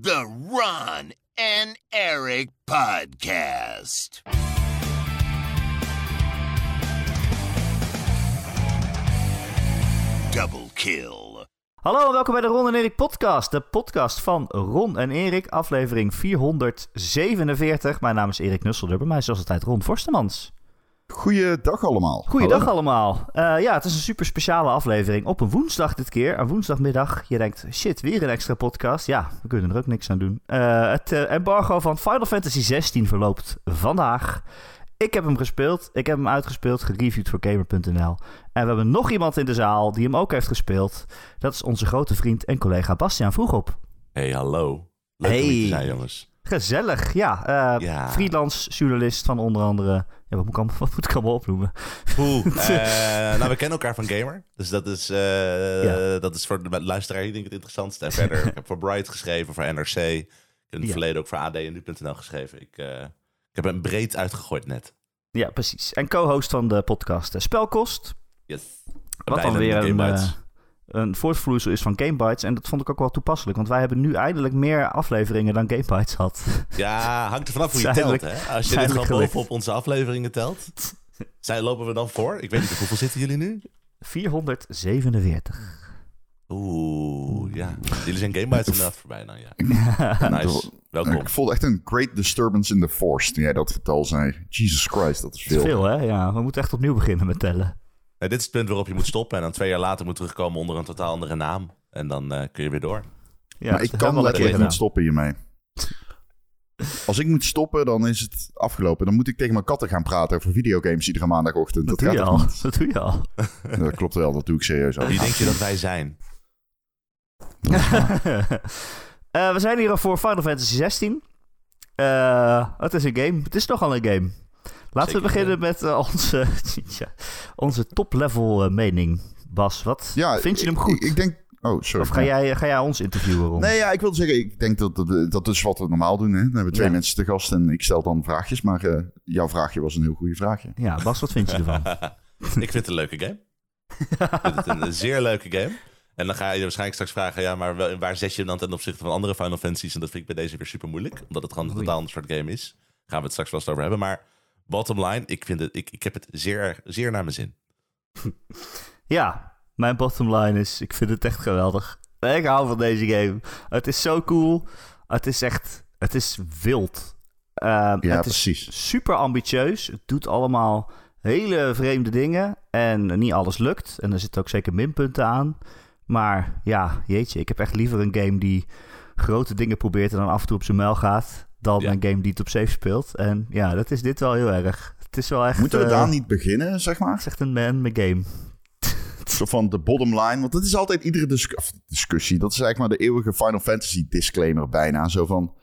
The Ron and Eric Podcast. Double kill. Hallo en welkom bij de Ron en Erik podcast. De podcast van Ron en Erik, aflevering 447. Mijn naam is Erik Nusselder, bij mij is zoals altijd Ron Forstemans. Goeiedag allemaal. Goeiedag Hallo. allemaal. Eh, ja, het is een super speciale aflevering op een woensdag dit keer. Een woensdagmiddag. Je denkt, shit, weer een extra podcast. Ja, we kunnen er ook niks aan doen. Eh, het eh, embargo van Final Fantasy 16 verloopt vandaag. Ik heb hem gespeeld. Ik heb hem uitgespeeld, gereviewd voor Gamer.nl. En we hebben nog iemand in de zaal die hem ook heeft gespeeld. Dat is onze grote vriend en collega Bastiaan Vroegop. Hey, hallo. Leuk om Hey. hier te zijn, jongens. Gezellig, ja. Ja. Freelance journalist van onder andere... Ja, wat moet ik allemaal, wat moet ik allemaal opnoemen? Eh, nou, we kennen elkaar van Gamer. Dus dat is, eh, Ja. dat is voor de luisteraar denk ik het interessantste. En verder, ik heb voor Bright geschreven, voor NRC. Ik heb in het verleden ook voor AD en Nu.nl geschreven. Ik, ik heb hem breed uitgegooid net. Ja, precies. En co-host van de podcast Spelkost. Yes. Wat dan weer een, een voortvloeisel is van Gamebytes. En dat vond ik ook wel toepasselijk. Want wij hebben nu eindelijk meer afleveringen dan Gamebytes had. Ja, hangt er vanaf hoe je telt. Hè? Als je dit gewoon bovenop onze afleveringen telt. Zijn, lopen we dan voor? Ik weet niet, hoeveel zitten jullie nu? 447. Oeh, ja. Jullie zijn Game Bites inderdaad voorbij dan, ja. Nice. Welkom. Ik voelde echt een great disturbance in the force toen jij dat getal zei. Jesus Christ, dat is Dat is veel. veel, hè? Ja, we moeten echt opnieuw beginnen met tellen. Nee, dit is het punt waarop je moet stoppen. En dan twee jaar later moet terugkomen onder een totaal andere naam. En dan eh, kun je weer door. Ja, maar ik kan al letterlijk niet stoppen hiermee. Als ik moet stoppen, dan is het afgelopen. Dan moet ik tegen mijn katten gaan praten over videogames iedere maandagochtend. Dat Dat, doe je al. toch niet? Dat doe je al. Dat klopt wel, dat doe ik serieus al. Wie denk je dat wij zijn? Eh, we zijn hier al voor Final Fantasy 16. Eh, het is een game. Het is nogal een game. Laten we Zeker beginnen met eh, onze, ja, onze top-level eh, mening. Bas, wat Ja, vind je hem goed? Ik, ik denk... Oh, sorry. of ga jij, ga jij ons interviewen? Nee, ja, ik wil zeggen, ik denk dat dat, dat is wat we normaal doen. Hè? Dan hebben we twee Ja. mensen te gast en ik stel dan vraagjes. Maar eh, jouw vraagje was een heel goede vraagje. Ja, Bas, wat vind je ervan? ik vind het een leuke game. Ik vind het een zeer leuke game. En dan ga je waarschijnlijk straks vragen... Ja, maar wel- waar zet je hem dan ten opzichte van andere Final Fantasies? En dat vind ik bij deze weer super moeilijk. Omdat het gewoon een totaal ander soort game is. Gaan we het straks wel eens over hebben. Maar bottom line, ik, vind het, ik, ik heb het zeer, zeer naar mijn zin. ja, mijn bottom line is, ik vind het echt geweldig. Ik hou van deze game. Het is zo cool. Het is echt, het is wild. Eh, Ja, het is precies. super ambitieus. Het doet allemaal hele vreemde dingen. En niet alles lukt. En er zitten ook zeker minpunten aan. Maar ja, jeetje, ik heb echt liever een game die grote dingen probeert en dan af en toe op zijn muil gaat. Dan Ja. een game die het op safe speelt. En ja, dat is dit wel heel erg. Het is wel echt. Moeten we eh, daar niet beginnen, zeg maar? Het is echt een man game. Zo van de bottom line. Want dat is altijd iedere dis- of discussie. Dat is eigenlijk maar de eeuwige Final Fantasy disclaimer bijna. Zo van,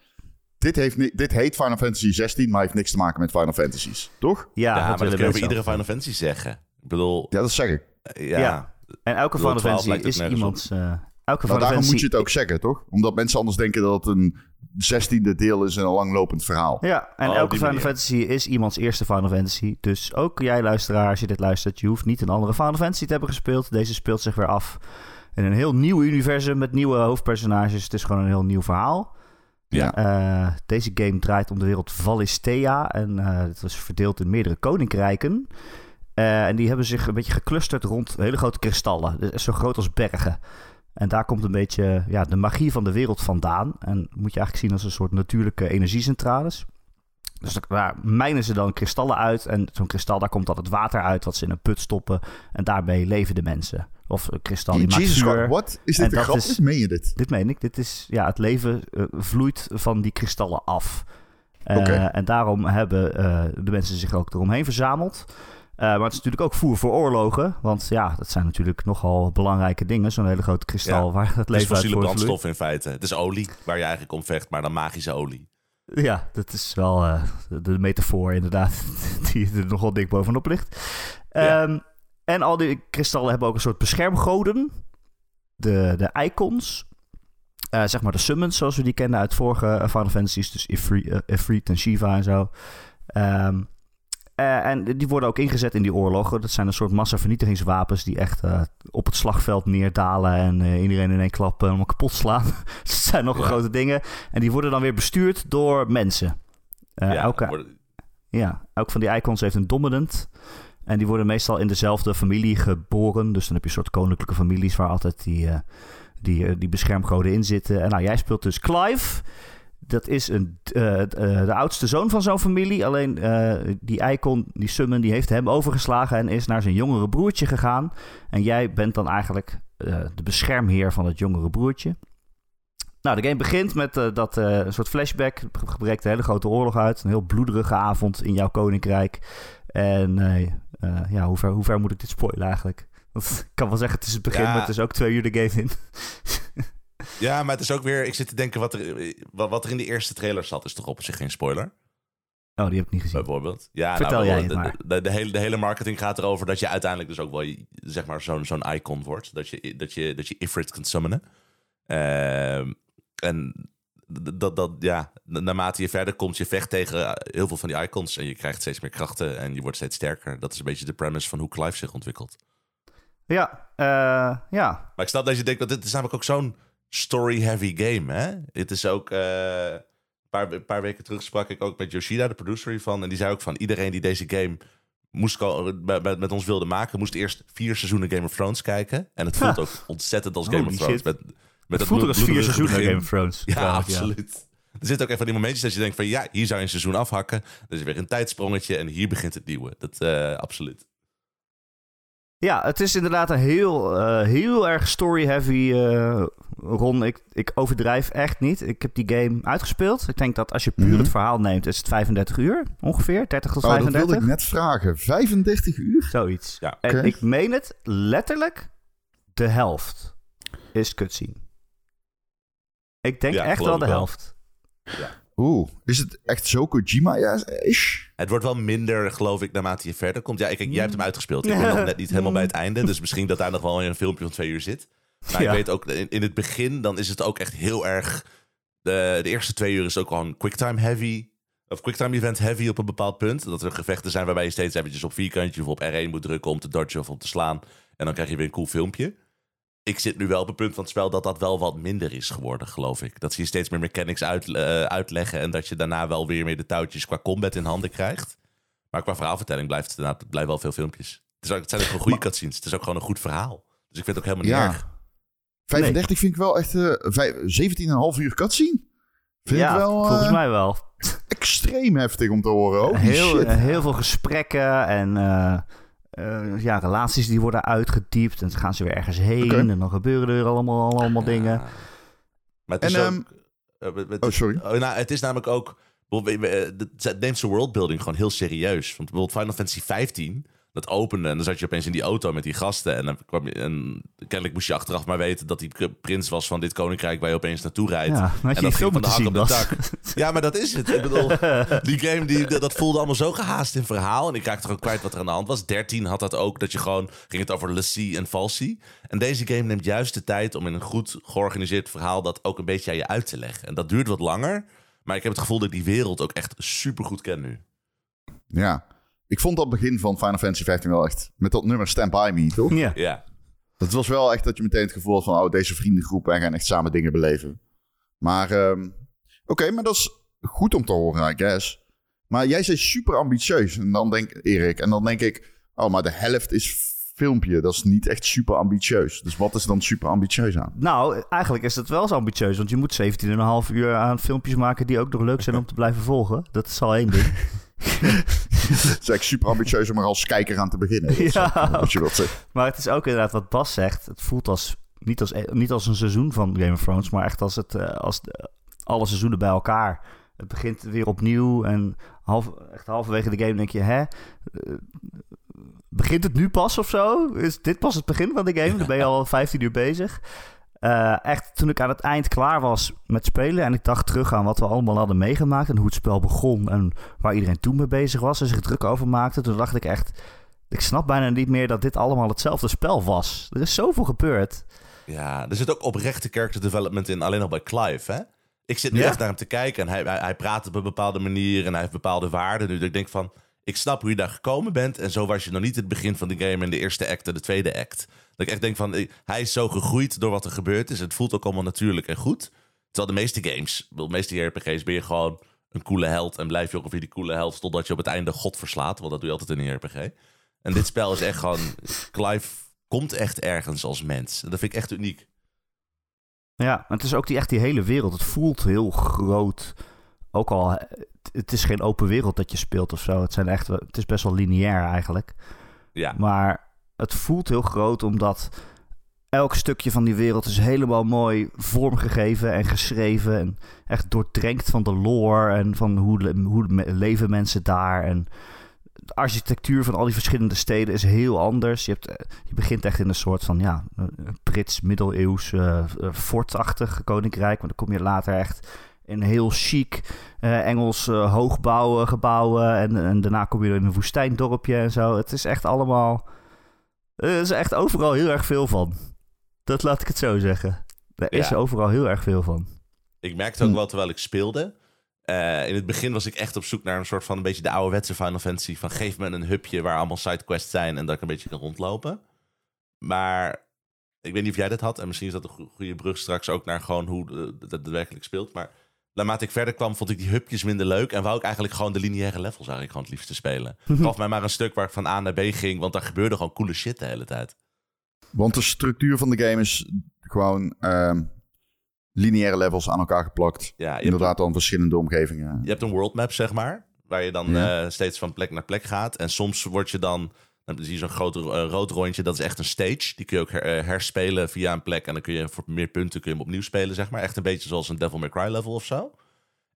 dit, heeft dit heet Final Fantasy 16, maar heeft niks te maken met Final Fantasies. Toch? Ja, Ja, maar dat kun willen je over mensen iedere. Final Fantasy zeggen. Ik bedoel, Ja, dat zeg ik. eh, ja. Ja. En elke bedoel, Final 12 Fantasy is iemands. eh elke Maar Final daarom moet je het ook zeggen, toch? Omdat mensen anders denken dat het een zestiende deel is en een langlopend verhaal. Ja, en Oh, elke Final manier. Fantasy is iemands eerste Final Fantasy. Dus ook jij luisteraar, als je dit luistert, je hoeft niet een andere Final Fantasy te hebben gespeeld. Deze speelt zich weer af in een heel nieuw universum met nieuwe hoofdpersonages. Het is gewoon een heel nieuw verhaal. Ja. Eh, deze game draait om de wereld Valistea en eh, het was verdeeld in meerdere koninkrijken. Eh, en die hebben zich een beetje geclusterd rond hele grote kristallen, zo groot als bergen. En daar komt een beetje ja, de magie van de wereld vandaan. En moet je eigenlijk zien als een soort natuurlijke energiecentrales. Dus daar- mijnen ze dan kristallen uit. En zo'n kristal, daar komt dan het water uit wat ze in een put stoppen. En daarmee leven de mensen. Of een kristal die maakt Jesus. Christ, wat? Is En dit een dat grap? is- Meen je dit? Dit meen ik. Dit is, ja, het leven eh, vloeit van die kristallen af. Eh. En daarom hebben eh, de mensen zich ook eromheen verzameld. Eh, maar het is natuurlijk ook voer voor oorlogen. Want ja, dat zijn natuurlijk nogal belangrijke dingen. Zo'n hele grote kristal Ja. waar het Het is leven uit fossiele voortvloeit. brandstof in feite. Het is olie waar je eigenlijk om vecht, maar dan magische olie. Ja, dat is wel eh, de, metafoor inderdaad, die er nogal dik bovenop ligt. Ja. Ehm, en al die kristallen hebben ook een soort beschermgoden. De, de icons. Eh, zeg maar de summons zoals we die kennen uit vorige Final Fantasies. Dus Ifrit, Ifrit en Shiva en zo. Ehm, Eh, en die worden ook ingezet in die oorlogen. Dat zijn een soort massavernietigingswapens die echt eh, op het slagveld neerdalen en eh, iedereen in één klap helemaal kapot slaan. dat zijn nog Ja. grote dingen. En die worden dan weer bestuurd door mensen. Ja, elke, worden- ja, elk van die icons heeft een dominant. En die worden meestal in dezelfde familie geboren. Dus dan heb je een soort koninklijke families waar altijd die, die, die beschermgoden in zitten. En nou, jij speelt dus Clive. Dat is een, eh, eh, de oudste zoon van zo'n familie. Alleen eh, die icon, die summon, die heeft hem overgeslagen en is naar zijn jongere broertje gegaan. En jij bent dan eigenlijk de beschermheer van het jongere broertje. Nou, de game begint met dat een soort flashback. Ge- Gebreekt een hele grote oorlog uit. Een heel bloederige avond in jouw koninkrijk. En ja, hoe ver, hoe ver moet ik dit spoilen eigenlijk? Want ik kan wel zeggen, het is het begin, Ja. maar het is ook twee uur de game in. Ja, maar het is ook weer... Ik zit te denken, wat er, wat er in de eerste trailer zat... is toch op zich geen spoiler, Oh, die heb ik niet gezien. bijvoorbeeld. Ja, Vertel nou, jij de, maar. De, de hele, de hele marketing gaat erover dat je uiteindelijk dus ook wel... zeg maar zo'n zo'n icon wordt. Dat je, dat, je, dat je Ifrit kunt summonen. Ehm, en dat, dat, ja, na- naarmate je verder komt, je vecht tegen heel veel van die icons... en je krijgt steeds meer krachten en je wordt steeds sterker. Dat is een beetje de premise van hoe Clive zich ontwikkelt. Ja, eh, ja. Maar ik snap dat je denkt, want dit is namelijk ook zo'n story-heavy game, hè? Het is ook... eh, een paar, paar weken terug sprak ik ook met Yoshida, de producer hiervan. En die zei ook van, iedereen die deze game moest met, met- met ons wilde maken... moest eerst vier seizoenen Game of Thrones kijken. En het voelt ook ontzettend als Game Holy of Thrones. shit. Met, met Het voelt er als vier seizoenen. Game of Thrones. Ja, absoluut. Er zitten ook echt van die momentjes dat je denkt van... ja, hier zou je een seizoen afhakken. Er is weer een tijdsprongetje en hier begint het nieuwe. Dat, eh, absoluut. Ja, het is inderdaad een heel, eh, heel erg story-heavy. eh Ron, ik, ik overdrijf echt niet. Ik heb die game uitgespeeld. Ik denk dat als je puur Mhm. het verhaal neemt, is het 35 uur ongeveer. 30 tot Oh, dat 35. wilde ik net vragen. 35 uur? Zoiets. Ja. En ik meen het letterlijk, de helft is cutscene. Ik denk Ja, echt wel de wel. helft. Oeh, is het echt zo Kojima-ish? Het wordt wel minder, geloof ik, naarmate je verder komt. Ja, ik, jij hebt hem uitgespeeld. Ik ben nog net niet helemaal bij het einde. Dus misschien dat daar nog wel een filmpje van twee uur zit. Maar Ja. ik weet ook, in, in het begin, dan is het ook echt heel erg... De, de eerste twee uur is ook gewoon quicktime heavy. Of quicktime event heavy op een bepaald punt. Dat er gevechten zijn waarbij je steeds eventjes op vierkantje of op R1 moet drukken om te dodgen of om te slaan. En dan krijg je weer een cool filmpje. Ik zit nu wel op het punt van het spel dat dat wel wat minder is geworden, geloof ik. Dat ze je steeds meer mechanics uit, eh, uitleggen en dat je daarna wel weer meer de touwtjes qua combat in handen krijgt. Maar qua verhaalvertelling blijft het inderdaad blijft wel veel filmpjes. Het, is ook, het zijn ook gewoon goede cutscenes. Het is ook gewoon een goed verhaal. Dus ik vind het ook helemaal niet Ja. erg. 35 vind ik wel echt... eh vijf- 17,5 uur cutscene? Vind ja, ik wel volgens eh, mij wel. extreem heftig om te horen. Holy heel, shit. eh, heel veel gesprekken en eh, ja, relaties die worden uitgediept. En dan gaan ze weer ergens heen en dan gebeuren er allemaal, allemaal dingen. Maar het is En, ook... ehm, eh, het- Oh, sorry. Oh, nou, het is namelijk ook. eh, Het neemt zijn worldbuilding gewoon heel serieus. Want bijvoorbeeld Final Fantasy 15, dat opende en dan zat je opeens in die auto met die gasten. En dan kwam je. En kennelijk moest je achteraf maar weten dat die prins was van dit koninkrijk waar je opeens naartoe rijdt. Ja, en dat ging van de hak op de tak. Ja, maar dat is het. Ik bedoel, die game die, dat voelde allemaal zo gehaast in verhaal. En ik raakte er ook kwijt wat er aan de hand was. 13 had dat ook, dat je gewoon ging het over Lassie en Falsie. En deze game neemt juist de tijd om in een goed georganiseerd verhaal dat ook een beetje aan je uit te leggen. En dat duurt wat langer. Maar ik heb het gevoel dat ik die wereld ook echt super goed ken nu. Ja. Ik vond dat begin van Final Fantasy 15 wel echt... Met dat nummer Stand By Me, toch? Ja. Ja. Dat was wel echt dat je meteen het gevoel had van... Oh, deze vriendengroep, wij gaan echt samen dingen beleven. Maar, ehm, oké, maar dat is goed om te horen, I guess. Maar jij zei super ambitieus. En dan denk Erik, en dan denk ik... Oh, maar de helft is filmpje. Dat is niet echt super ambitieus. Dus wat is dan super ambitieus aan? Nou, eigenlijk is het wel zo ambitieus. Want je moet 17,5 uur aan filmpjes maken die ook nog leuk zijn om te blijven volgen. Dat is al één ding. Het is echt super ambitieus om er als kijker aan te beginnen. Dat Ja. wat je wilt zeggen. Maar het is ook inderdaad wat Bas zegt. Het voelt als niet als, niet als een seizoen van Game of Thrones, maar echt als, het, eh, als alle seizoenen bij elkaar. Het begint weer opnieuw en half, echt halverwege de game denk je, hè? Eh, begint het nu pas of zo? Is dit pas het begin van de game? Dan ben je al 15 uur bezig. Eh, echt, toen ik aan het eind klaar was met spelen en ik dacht terug aan wat we allemaal hadden meegemaakt en hoe het spel begon en waar iedereen toen mee bezig was en zich druk over maakte, toen dacht ik echt, ik snap bijna niet meer dat dit allemaal hetzelfde spel was. Er is zoveel gebeurd. Ja, er zit ook oprechte character development in, alleen al bij Clive, hè? Ik zit nu Ja. echt naar hem te kijken en hij, hij, hij praat op een bepaalde manier en hij heeft bepaalde waarden. Nu dat ik denk van, ik snap hoe je daar gekomen bent. En zo was je nog niet het begin van de game in de eerste act en de tweede act. Dat ik echt denk van, eh, hij is zo gegroeid door wat er gebeurd is. Het voelt ook allemaal natuurlijk en goed. Terwijl de meeste games, de meeste RPG's, ben je gewoon een coole held. En blijf je ook ongeveer die coole held totdat je op het einde God verslaat. Want dat doe je altijd in een RPG. En dit spel is echt gewoon, Clive komt echt ergens als mens. En dat vind ik echt uniek. Ja, maar het is ook die, echt die hele wereld. Het voelt heel groot. Ook al, het is geen open wereld dat je speelt of zo. Het, zijn echt, het is best wel lineair eigenlijk. Ja. Maar het voelt heel groot omdat elk stukje van die wereld is helemaal mooi vormgegeven en geschreven. En echt doordrenkt van de lore en van hoe, hoe leven mensen daar. En de architectuur van al die verschillende steden is heel anders. Je, hebt, eh, je begint echt in een soort van ja, Brits middeleeuws uh, fortachtig koninkrijk. Maar dan kom je later echt in heel chic uh, Engels uh, hoogbouwen, gebouwen. En, en daarna kom je in een woestijndorpje en zo. Het is echt allemaal... Er is echt overal heel erg veel van. Dat laat ik het zo zeggen. Er is overal heel erg veel van. Ik merkte ook wel terwijl ik speelde. Uh, in het begin was ik echt op zoek naar een soort van een beetje de ouderwetse Final Fantasy. Van geef me een hubje waar allemaal sidequests zijn en dat ik een beetje kan rondlopen. Maar ik weet niet of jij dat had. En misschien is dat een goede brug straks ook naar gewoon hoe dat werkelijk speelt. Maar naarmate ik verder kwam, vond ik die hubjes minder leuk. En wou ik eigenlijk gewoon de lineaire levels eigenlijk gewoon het liefste spelen. Gaf mij maar een stuk waar ik van A naar B ging. Want daar gebeurde gewoon coole shit de hele tijd. Want de structuur van de game is gewoon uh, lineaire levels aan elkaar geplakt. Ja, Inderdaad dan verschillende omgevingen. Je hebt een world map, zeg maar. Waar je dan uh, steeds van plek naar plek gaat. En soms word je dan... Dan zie je zo'n groot uh, rood rondje. Dat is echt een stage. Die kun je ook her, uh, herspelen via een plek. En dan kun je voor meer punten kun je hem opnieuw spelen, zeg maar. Echt een beetje zoals een Devil May Cry level of zo.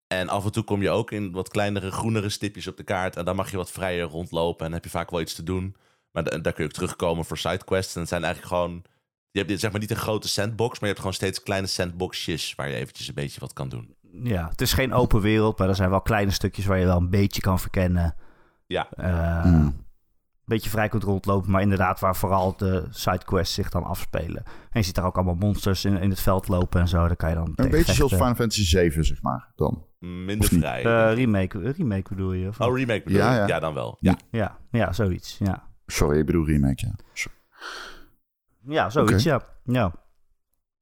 En af en toe kom je ook in wat kleinere, groenere stipjes op de kaart. En dan mag je wat vrijer rondlopen. En dan heb je vaak wel iets te doen. Maar daar kun je ook terugkomen voor sidequests. En het zijn eigenlijk gewoon... Je hebt zeg maar niet een grote sandbox, maar je hebt gewoon steeds kleine sandboxjes waar je eventjes een beetje wat kan doen. Ja, het is geen open wereld, maar er zijn wel kleine stukjes waar je wel een beetje kan verkennen. Ja. Uh, mm. Een beetje vrij kunt rondlopen, maar inderdaad waar vooral de sidequests zich dan afspelen. En je ziet daar ook allemaal monsters in, in het veld lopen en zo. Daar kan je dan Een beetje zoals Final Fantasy 7, zeg maar, dan. Minder vrij. Uh, remake, remake bedoel je? Of oh, remake bedoel ja, ja. ja, dan wel. Ja, ja, ja zoiets, ja. Sorry, ik bedoel remake, ja. Ja, zoiets, okay. ja. ja.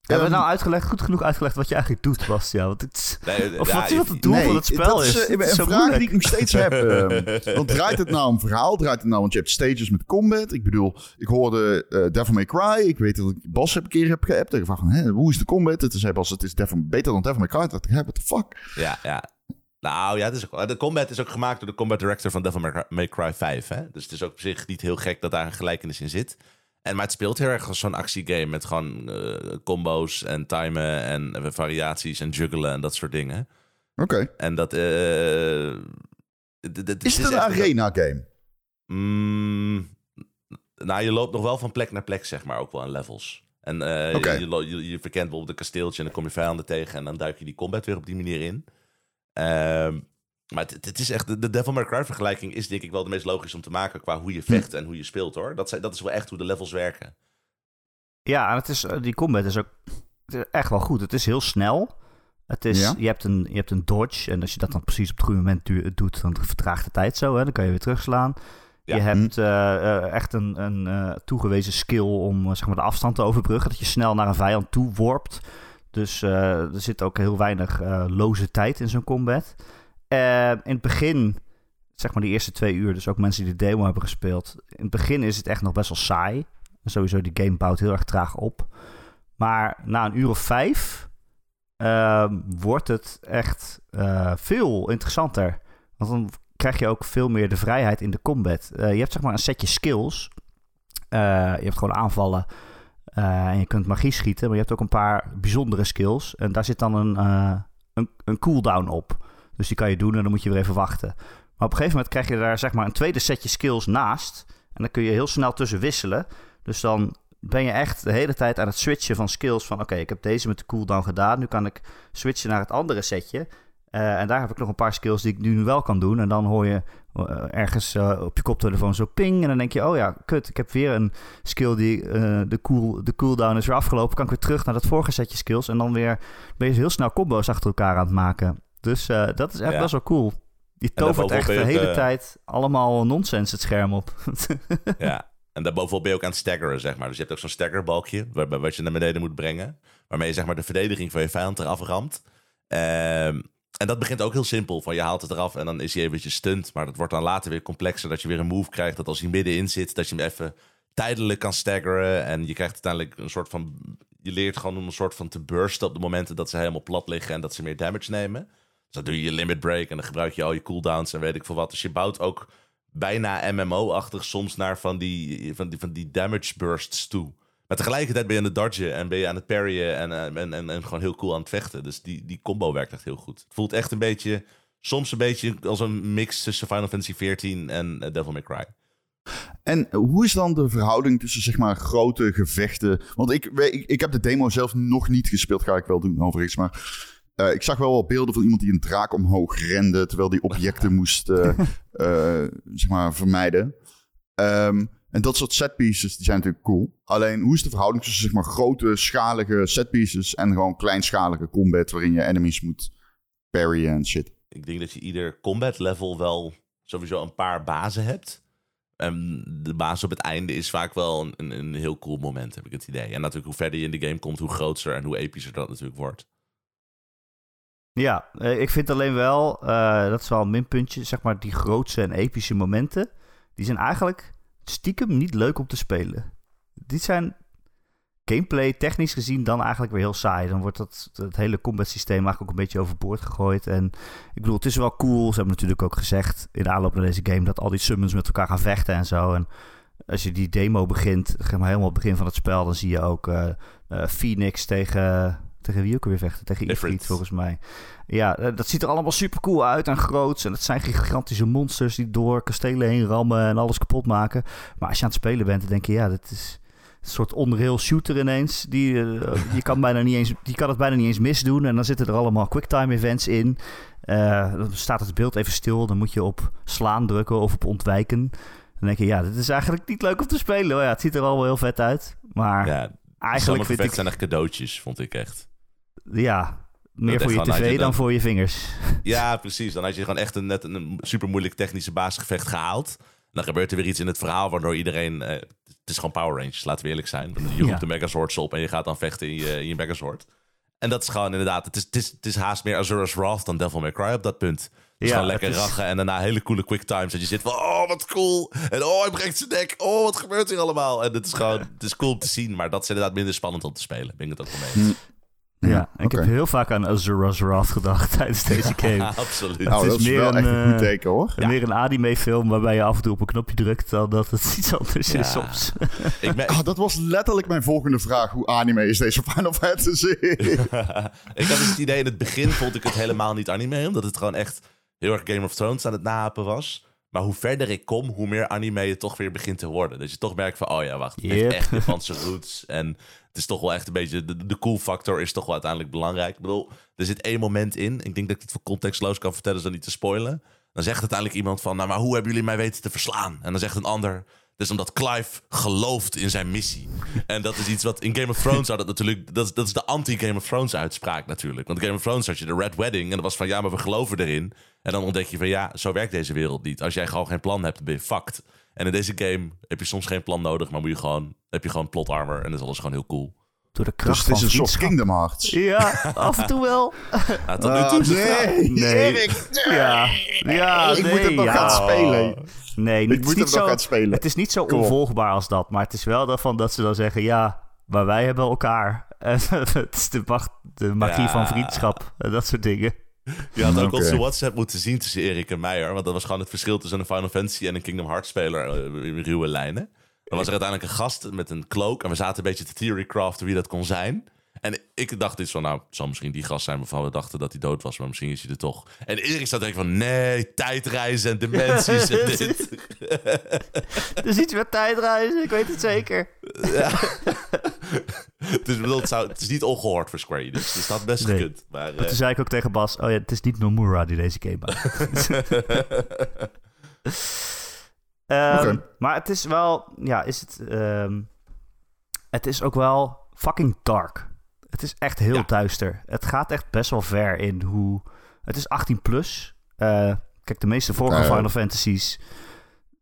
Hebben we nou uitgelegd, goed genoeg uitgelegd wat je eigenlijk doet, Bastiaan? Want het, nee, of ja, wat, wat het doel nee, van het spel dat is. is. een vraag moeilijk. die ik nog steeds heb. Um, want draait het nou om verhaal? Draait het nou, want je hebt stages met combat. Ik bedoel, ik hoorde uh, Devil May Cry. Ik weet dat ik Bas heb een keer heb geappt. Ik vraag van, hè, hoe is de combat? Het is Bas, het is Devil, beter dan Devil May Cry. Dat ik, what the fuck? Ja, ja. Nou ja, het is ook, de combat is ook gemaakt door de combat director van Devil May Cry 5. Hè? Dus het is ook op zich niet heel gek dat daar een gelijkenis in zit. En, maar het speelt heel erg als zo'n actiegame met gewoon uh, combo's en timen en variaties en juggelen en dat soort dingen. Oké. Okay. En dat... Uh, is het een arena-game? Mm, nou, je loopt nog wel van plek naar plek, zeg maar, ook wel in levels. En uh, okay. je, je, je, je, verkent bijvoorbeeld een kasteeltje en dan kom je vijanden tegen en dan duik je die combat weer op die manier in. Uh, maar het, het, is echt, de Devil May Cry vergelijking is denk ik wel de meest logisch om te maken qua hoe je vecht en hoe je speelt hoor. Dat, dat is wel echt hoe de levels werken. Ja, en het is, eh, die combat is ook echt wel goed. Het is heel snel. Het is, je, hebt een, je hebt een dodge en als je dat dan precies op het goede moment doet, dan vertraagt de tijd zo. Hè? Dan kan je weer terugslaan. Je hebt uh, echt een, een uh, toegewezen skill om zeg maar, de afstand te overbruggen. Dat je snel naar een vijand toe worpt. Dus er zit ook heel weinig loze tijd in zo'n combat. Uh, in het begin, zeg maar die eerste twee uur, dus ook mensen die de demo hebben gespeeld. In het begin is het echt nog best wel saai. Sowieso, die game bouwt heel erg traag op. Maar na een uur of vijf uh, wordt het echt uh, veel interessanter. Want dan krijg je ook veel meer de vrijheid in de combat. je hebt zeg maar een setje skills. je hebt gewoon aanvallen. en je kunt magie schieten. Maar je hebt ook een paar bijzondere skills. En daar zit dan een, een, een cooldown op. Dus die kan je doen en dan moet je weer even wachten. Maar op een gegeven moment krijg je daar zeg maar een tweede setje skills naast. En dan kun je heel snel tussen wisselen. Dus dan ben je echt de hele tijd aan het switchen van skills. Van oké, ik heb deze met de cooldown gedaan. Nu kan ik switchen naar het andere setje. Uh, en daar heb ik nog een paar skills die ik nu wel kan doen. En dan hoor je uh, ergens uh, op je koptelefoon zo ping. En dan denk je, oh ja, kut, ik heb weer een skill die de, cool, de cooldown is weer afgelopen. Kan ik weer terug naar dat vorige setje skills. En dan weer ben je heel snel combo's achter elkaar aan het maken. Dus uh, dat is echt ja. best wel cool. Je tovert echt de hele eh, tijd allemaal nonsens het scherm op. Ja. En daarbovenop ben je ook aan het staggeren, zeg maar. Dus je hebt ook zo'n staggerbalkje, waarbij wat je naar beneden moet brengen. Waarmee je zeg maar de verdediging van je vijand eraf ramt. Ehm, en dat begint ook heel simpel. Van je haalt het eraf en dan is hij eventjes stunt. Maar dat wordt dan later weer complexer. Dat je weer een move krijgt. Dat als hij middenin zit, dat je hem even tijdelijk kan staggeren. En je krijgt uiteindelijk een soort van... Je leert gewoon om een soort van te bursten op de momenten dat ze helemaal plat liggen. En dat ze meer damage nemen. Dus dan doe je je limit break en dan gebruik je al je cooldowns en weet ik veel wat. Dus je bouwt ook bijna MMO-achtig soms naar van die, van, die, van die damage bursts toe. Maar tegelijkertijd ben je aan het dodgen en ben je aan het parryen en, eh, en, en, en gewoon heel cool aan het vechten. Dus die, die combo werkt echt heel goed. Het voelt echt een beetje, soms een beetje als een mix tussen Final Fantasy XIV en eh, Devil May Cry. En hoe is dan de verhouding tussen zeg maar grote gevechten? Want ik, ik, ik heb de demo zelf nog niet gespeeld, ga ik wel doen overigens. Maar eh, ik zag wel wat beelden van iemand die een draak omhoog rende... terwijl die objecten moest eh, eh, zeg maar vermijden. Ehm, en dat soort setpieces die zijn natuurlijk cool. Alleen hoe is de verhouding tussen zeg maar grote schalige setpieces... en gewoon kleinschalige combat waarin je enemies moet parryen en shit? Ik denk dat je ieder combat level wel sowieso een paar bazen hebt. En de baas op het einde is vaak wel een, een, een heel cool moment, heb ik het idee. En natuurlijk hoe verder je in de game komt, hoe groter en hoe epischer dat natuurlijk wordt. Ja, eh, ik vind alleen wel, eh, dat is wel een minpuntje, zeg maar die grootste en epische momenten, die zijn eigenlijk stiekem niet leuk om te spelen. Die zijn gameplay technisch gezien dan eigenlijk weer heel saai. Dan wordt dat, het hele combat systeem eigenlijk ook een beetje overboord gegooid. En ik bedoel, het is wel cool, ze hebben natuurlijk ook gezegd in de aanloop naar deze game, dat al die summons met elkaar gaan vechten en zo. En als je die demo begint, helemaal het begin van het spel, dan zie je ook eh, Phoenix tegen, tegen wie ook weer vechten? Tegen Ifrit. Volgens mij. Ja, eh, dat ziet er allemaal super cool uit en groots. En het zijn gigantische monsters die door kastelen heen rammen en alles kapot maken. Maar als je aan het spelen bent, dan denk je, ja, dat is een soort onreal shooter ineens. Die, eh, je, kan bijna niet eens, je kan het bijna niet eens misdoen. En dan zitten er allemaal quicktime events in. Eh, dan staat het beeld even stil. Dan moet je op slaan drukken of op ontwijken. Dan denk je, ja, dit is eigenlijk niet leuk om te spelen. Ja, het ziet er al wel heel vet uit. Maar Ja, eigenlijk vind ik, zijn echt cadeautjes, vond ik echt. Ja, meer voor je tv je dan dan- voor je vingers. Ja, precies. Dan had je gewoon echt een, net een super moeilijk technische basisgevecht gehaald. Dan gebeurt er weer iets in het verhaal waardoor iedereen... eh, het is gewoon Power Rangers, laten we eerlijk zijn. Je roept Ja. de Megazords op en je gaat dan vechten in je, in je Megazord. En dat is gewoon inderdaad... Het is, het is, het is haast meer Azura's Wrath dan Devil May Cry op dat punt. Dus Ja, gewoon lekker het is- rachen en daarna hele coole quick times. Dat je zit van, oh, wat cool. En oh, hij breekt zijn nek. Oh, wat gebeurt hier allemaal? En het is gewoon, het is cool om te zien. Maar dat is inderdaad minder spannend om te spelen. Ben ik het ook mee Ja, ik heb heel vaak aan Azura's Wrath gedacht tijdens deze game. Absoluut. Nou, is dat is meer wel een, echt een goed eh, teken hoor. Meer een anime-film waarbij je af en toe op een knopje drukt dan dat het iets anders Ja. is soms. Ik ben, Ah, dat was letterlijk mijn volgende vraag. Hoe anime is deze Final Fantasy? ik had dus het idee, in het begin vond ik het helemaal niet anime, omdat het gewoon echt heel erg Game of Thrones aan het nahapen was. Maar hoe verder ik kom, hoe meer anime het toch weer begint te worden. Dat je toch merkt van, oh ja, wacht, het Yep. echt Japanse roots. En het is toch wel echt een beetje, de, de cool factor is toch wel uiteindelijk belangrijk. Ik bedoel, er zit één moment in, ik denk dat ik het voor contextloos kan vertellen, zonder niet te spoilen. Dan zegt uiteindelijk iemand van, nou maar hoe hebben jullie mij weten te verslaan? En dan zegt een ander, dus omdat Clive gelooft in zijn missie. En dat is iets wat in Game of Thrones zou dat natuurlijk... Dat is, dat is de anti-Game of Thrones uitspraak natuurlijk. Want Game of Thrones had je de Red Wedding... en dat was van ja, maar we geloven erin. En dan ontdek je van ja, zo werkt deze wereld niet. Als jij gewoon geen plan hebt, ben je fucked. En in deze game heb je soms geen plan nodig... maar moet je gewoon, heb je gewoon plot armor... en dat is alles gewoon heel cool. Door de Dus kracht het is van een soort. Kingdom Hearts. Ja, af en toe wel. Tot nu Ah, toe verhaal. nee, Nee. Erik, Ja, ja ik moet het nog ja. gaan spelen. Nee, Ik het is moet niet het nog zo, gaan spelen. Het is niet zo Kom onvolgbaar als dat, maar het is wel daarvan dat ze dan zeggen, ja, maar wij hebben elkaar. En het is de, macht, de magie Ja. van vriendschap en dat soort dingen. Je had ook Oké. onze WhatsApp moeten zien tussen Erik en mij, hoor. Want dat was gewoon het verschil tussen een Final Fantasy en een Kingdom Hearts speler eh, in ruwe lijnen. Dan was er uiteindelijk een gast met een cloak en we zaten een beetje te theorycraften wie dat kon zijn. En ik dacht iets van, nou, het zal misschien die gast zijn waarvan we dachten dat hij dood was, maar misschien is hij er toch. En Erik zat denken van, nee, tijdreizen en dimensies en dit. Er is iets met tijdreizen, ik weet het zeker. dus ik bedoel, het, zou, het is niet ongehoord voor Square Enix, dus dat had best Nee. gekund. Maar, Maar eh, toen zei ik ook tegen Bas, oh ja, het is niet Nomura die deze game maakt. Ehm. Maar het is wel, ja, is het, ehm, het is ook wel fucking dark. Het is echt heel Ja. duister. Het gaat echt best wel ver in hoe, het is 18 plus. Eh, Kijk, de meeste vorige. Final Fantasies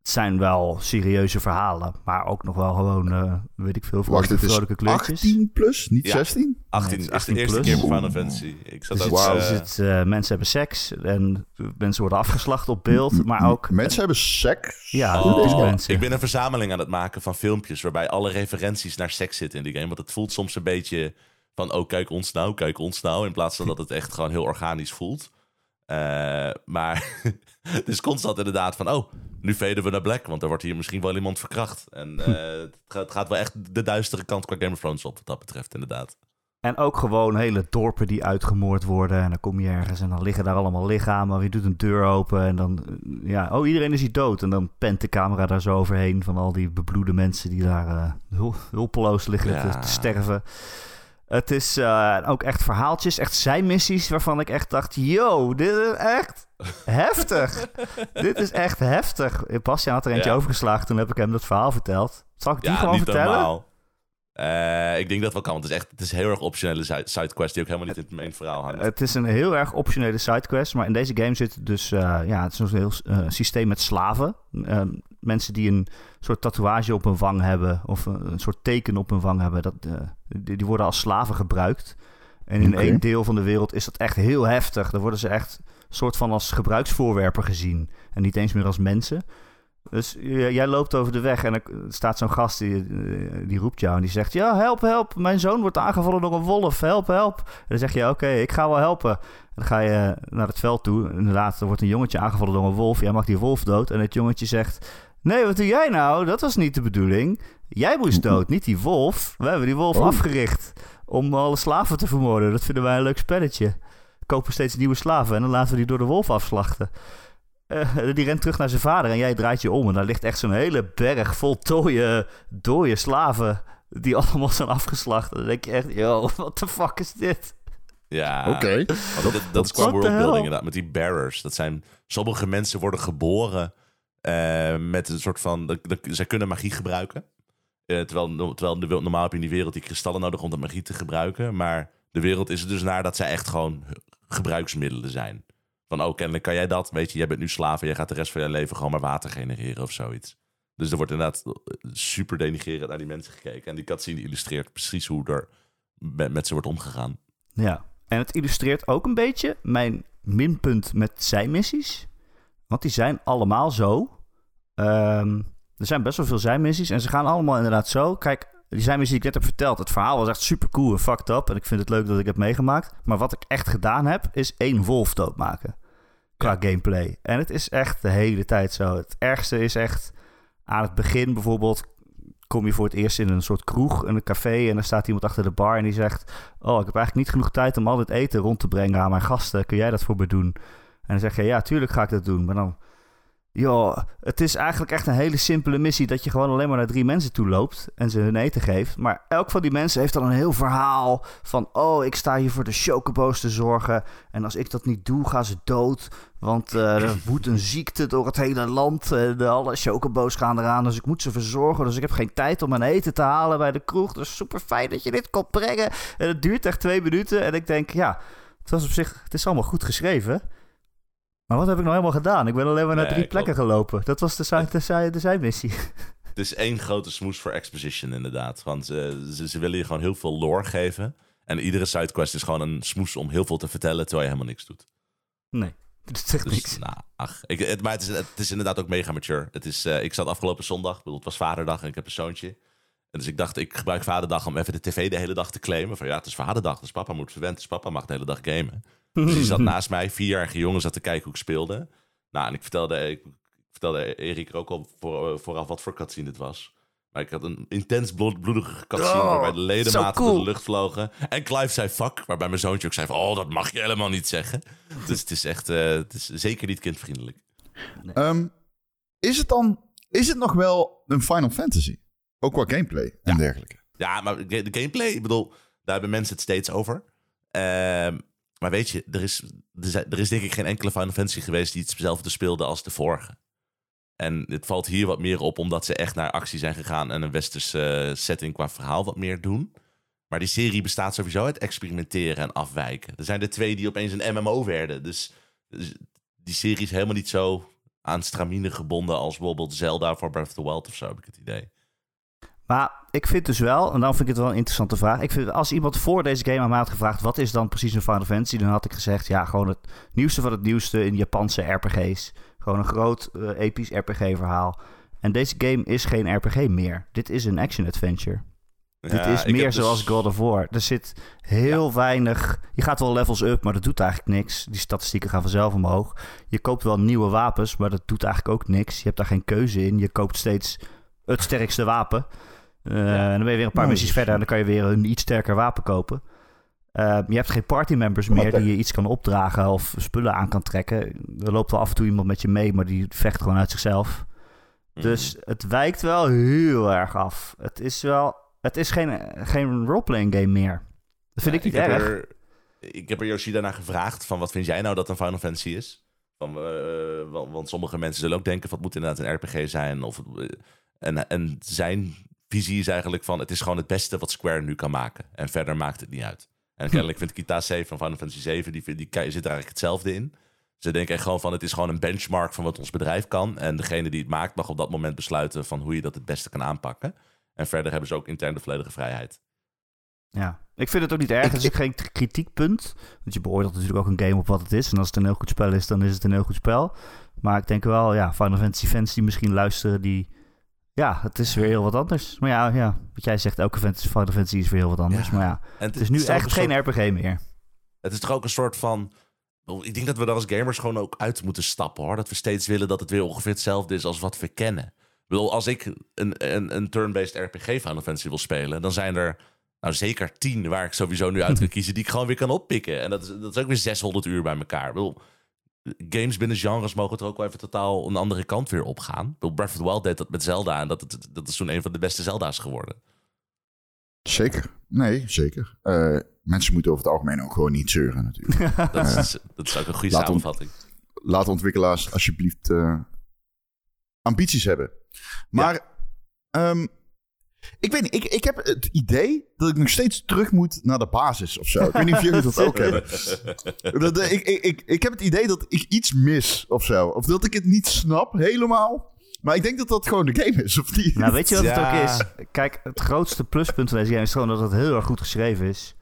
zijn wel serieuze verhalen. Maar ook nog wel gewoon, eh, weet ik veel, Wacht, vrolijke, het kleurtjes. 18 plus, niet Ja. 16? 18 het is de 18 eerste plus. keer Final Fantasy. Ik zat Dus ook... het, eh, dus het, eh, mensen hebben seks en mensen worden afgeslacht op beeld. Maar ook, Mensen hebben seks. ja, Oh, mensen. Ik ben een verzameling aan het maken van filmpjes waarbij alle referenties naar seks zitten in die game. Want het voelt soms een beetje van, oh kijk ons nou, kijk ons nou. In plaats van dat het echt gewoon heel organisch voelt. Eh, maar het is constant inderdaad van, oh, nu veden we naar Black. Want er wordt hier misschien wel iemand verkracht. En eh, het, gaat, het gaat wel echt de duistere kant qua Game of Thrones op wat dat betreft inderdaad. En ook gewoon hele dorpen die uitgemoord worden. En dan kom je ergens en dan liggen daar allemaal lichamen. Je doet een deur open en dan... eh, Ja, oh, iedereen is hier dood. En dan pent de camera daar zo overheen van al die bebloede mensen die daar hul- hulpeloos liggen Ja. te, te sterven. Het is eh, ook echt verhaaltjes, echt zijmissies waarvan ik echt dacht... Yo, dit is echt heftig. dit is echt heftig. Bastiaan had er eentje Ja. overgeslagen, toen heb ik hem dat verhaal verteld. Zal ik die ja, gewoon niet vertellen? normaal. Eh, ik denk dat wel kan, want het is echt het is heel erg optionele side- sidequest die ook helemaal niet in het main verhaal hangt. Het is een heel erg optionele sidequest, maar in deze game zit dus eh, ja, het is een heel systeem met slaven. Eh, mensen die een soort tatoeage op hun wang hebben of een, een soort teken op hun wang hebben, dat, eh, die, die worden als slaven gebruikt. En in één deel van de wereld is dat echt heel heftig. Dan worden ze echt soort van als gebruiksvoorwerpen gezien en niet eens meer als mensen. Dus j- jij loopt over de weg en er staat zo'n gast die, eh, die roept jou en die zegt: Ja, help, help, mijn zoon wordt aangevallen door een wolf, help, help. En dan zeg je: Oké, ik ga wel helpen. En dan ga je naar het veld toe. Inderdaad, er wordt een jongetje aangevallen door een wolf. Jij mag die wolf dood. En het jongetje zegt: Nee, wat doe jij nou? Dat was niet de bedoeling. Jij moest dood, niet die wolf. We hebben die wolf Oh. afgericht om alle slaven te vermoorden. Dat vinden wij een leuk spelletje. Kopen steeds nieuwe slaven en dan laten we die door de wolf afslachten. Eh, die rent terug naar zijn vader en jij draait je om. En daar ligt echt zo'n hele berg vol dode, dode slaven. Die allemaal zijn afgeslacht. En dan denk je echt, yo, what the fuck is dit? Ja, Oké. dat, dat, dat is qua worldbuilding inderdaad. Met die bearers. Dat zijn, sommige mensen worden geboren eh, met een soort van... dat- zij kunnen magie gebruiken. Eh, terwijl, de, normaal heb je in die wereld die kristallen nodig om dat magie te gebruiken. Maar de wereld is er dus naar dat zij echt gewoon gebruiksmiddelen zijn. Van, oh, kennelijk kan jij dat. Weet je, jij bent nu slaaf en jij gaat de rest van je leven gewoon maar water genereren of zoiets. Dus er wordt inderdaad super denigrerend naar die mensen gekeken. En die cutscene illustreert precies hoe er met, met ze wordt omgegaan. Ja, en het illustreert ook een beetje mijn minpunt met zijmissies. Want die zijn allemaal zo. Ehm, er zijn best wel veel zijmissies en ze gaan allemaal inderdaad zo. Kijk, die zijmissie die ik net heb verteld, het verhaal was echt super cool en fucked up. En ik vind het leuk dat ik heb meegemaakt. Maar wat ik echt gedaan heb, is één wolf doodmaken. Qua gameplay. En het is echt de hele tijd zo. Het ergste is echt aan het begin bijvoorbeeld kom je voor het eerst in een soort kroeg, in een café... en dan staat iemand achter de bar en die zegt... oh, ik heb eigenlijk niet genoeg tijd om al dit eten rond te brengen aan mijn gasten. Kun jij dat voor me doen? En dan zeg je, ja, tuurlijk ga ik dat doen. Maar dan, joh, het is eigenlijk echt een hele simpele missie... dat je gewoon alleen maar naar drie mensen toe loopt en ze hun eten geeft. Maar elk van die mensen heeft dan een heel verhaal van... oh, ik sta hier voor de chocobo's te zorgen... en als ik dat niet doe, gaan ze dood... Want eh, er woedt een ziekte door het hele land. Eh, de, alle chocobo's gaan eraan, dus ik moet ze verzorgen. Dus ik heb geen tijd om mijn eten te halen bij de kroeg. Dus super fijn dat je dit komt brengen. En het duurt echt twee minuten. En ik denk, ja, het was op zich, het is allemaal goed geschreven. Maar wat heb ik nou helemaal gedaan? Ik ben alleen maar naar Nee, drie klopt. plekken gelopen. Dat was de, zij- de, zij- de zijmissie. Het is één grote smoes voor exposition, inderdaad. Want eh, ze, ze willen je gewoon heel veel lore geven. En iedere sidequest is gewoon een smoes om heel veel te vertellen, terwijl je helemaal niks doet. Nee, dat echt Dus, niks. nou, ach. Ik, het, maar het is, het is inderdaad ook mega mature. Het is, eh, ik zat afgelopen zondag, bedoel, het was vaderdag en ik heb een zoontje. En dus ik dacht, ik gebruik vaderdag om even de tv de hele dag te claimen. Van ja, het is vaderdag, dus papa moet verwend. Dus papa mag de hele dag gamen. Dus die zat naast mij, vierjarige jongen, zat te kijken hoe ik speelde. Nou, en ik vertelde, ik, vertelde Erik er ook al voor, vooraf wat voor cutscene dit was. Maar ik had een intens bloed- bloedige cutscene Oh, waarbij de ledematen cool. door de lucht vlogen. En Clive zei fuck, waarbij mijn zoontje ook zei van... oh, dat mag je helemaal niet zeggen. Dus het is echt, eh, het is zeker niet kindvriendelijk. Ehm, is het dan... Is het nog wel een Final Fantasy? Ook qua gameplay en dergelijke. Ja, maar de gameplay, ik bedoel, daar hebben mensen het steeds over. Ehm, maar weet je, er is, er, is denk ik geen enkele Final Fantasy geweest die hetzelfde speelde als de vorige. En het valt hier wat meer op omdat ze echt naar actie zijn gegaan en een westerse eh, setting qua verhaal wat meer doen. Maar die serie bestaat sowieso uit experimenteren en afwijken. Er zijn er twee die opeens een MMO werden. Dus, dus die serie is helemaal niet zo aan stramine gebonden als bijvoorbeeld Zelda voor Breath of the Wild of zo, heb ik het idee. Maar ik vind dus wel, en dan vind ik het wel een interessante vraag. Ik vind, als iemand voor deze game aan mij had gevraagd: wat is dan precies een Final Fantasy? Dan had ik gezegd: ja, gewoon het nieuwste van het nieuwste in Japanse RPG's. Gewoon een groot eh, episch RPG-verhaal. En deze game is geen RPG meer. Dit is een action-adventure. Dit is meer dus- zoals God of War. Er zit heel weinig. Je gaat wel levels up, maar dat doet eigenlijk niks. Die statistieken gaan vanzelf omhoog. Je koopt wel nieuwe wapens, maar dat doet eigenlijk ook niks. Je hebt daar geen keuze in. Je koopt steeds het sterkste wapen. Eh, En dan ben je weer een paar Nice. missies verder en dan kan je weer een iets sterker wapen kopen. Eh, je hebt geen party members meer die je iets kan opdragen of spullen aan kan trekken. Er loopt wel af en toe iemand met je mee, maar die vecht gewoon uit zichzelf. Mhm. Dus het wijkt wel heel erg af. Het is wel. Het is geen, geen roleplaying game meer. Dat vind Ja, ik niet heb erg. Er, ik heb er Yoshida naar gevraagd van wat vind jij nou dat een Final Fantasy is? Van, eh, want, want sommige mensen zullen ook denken van het moet inderdaad een RPG zijn. Of, en, en zijn visie is eigenlijk van het is gewoon het beste wat Square nu kan maken. En verder maakt het niet uit. En kennelijk vindt Kitase van Final Fantasy 7, die, die, die zit er eigenlijk hetzelfde in. Ze denken echt gewoon van het is gewoon een benchmark van wat ons bedrijf kan. En degene die het maakt mag op dat moment besluiten van hoe je dat het beste kan aanpakken. En verder hebben ze ook intern de volledige vrijheid. Ja, ik vind het ook niet erg. Het is ook geen kritiekpunt. Want je beoordeelt natuurlijk ook een game op wat het is. En als het een heel goed spel is, dan is het een heel goed spel. Maar ik denk wel, ja, Final Fantasy fans die misschien luisteren, die... Ja, het is weer heel wat anders. Maar ja, ja wat jij zegt, elke fantasy, Final Fantasy is weer heel wat anders. Ja. Maar ja, En het is nu echt een geen soort- RPG meer. Het is toch ook een soort van. Ik denk dat we er als gamers gewoon ook uit moeten stappen hoor. Dat we steeds willen dat het weer ongeveer hetzelfde is als wat we kennen. Ik bedoel, als ik een, een, een turn-based RPG Final Fantasy wil spelen, dan zijn er nou zeker tien waar ik sowieso nu uit kan kiezen die ik gewoon weer kan oppikken. En dat is, dat is ook weer 600 uur bij elkaar. Ik bedoel, games binnen genres mogen er ook wel even totaal een andere kant weer opgaan. Ik bedoel, Breath of the Wild deed dat met Zelda en dat, dat, dat is toen een van de beste Zelda's geworden. Zeker. Nee, zeker. Eh, mensen moeten over het algemeen ook gewoon niet zeuren natuurlijk. Dat is, dat is ook een goede Laat samenvatting. Laat ontwikkelaars alsjeblieft eh, ambities hebben. Maar ehm, ik weet niet, ik, ik heb het idee dat ik nog steeds terug moet naar de basis of zo. Ik weet niet of jullie dat ook hebben. Dat, ik, ik, ik, ik heb het idee dat ik iets mis of zo. Of dat ik het niet snap helemaal. Maar ik denk dat dat gewoon de game is, of niet? Nou, weet je wat Ja. het ook is? Kijk, het grootste pluspunt van deze game is gewoon dat het heel erg goed geschreven is.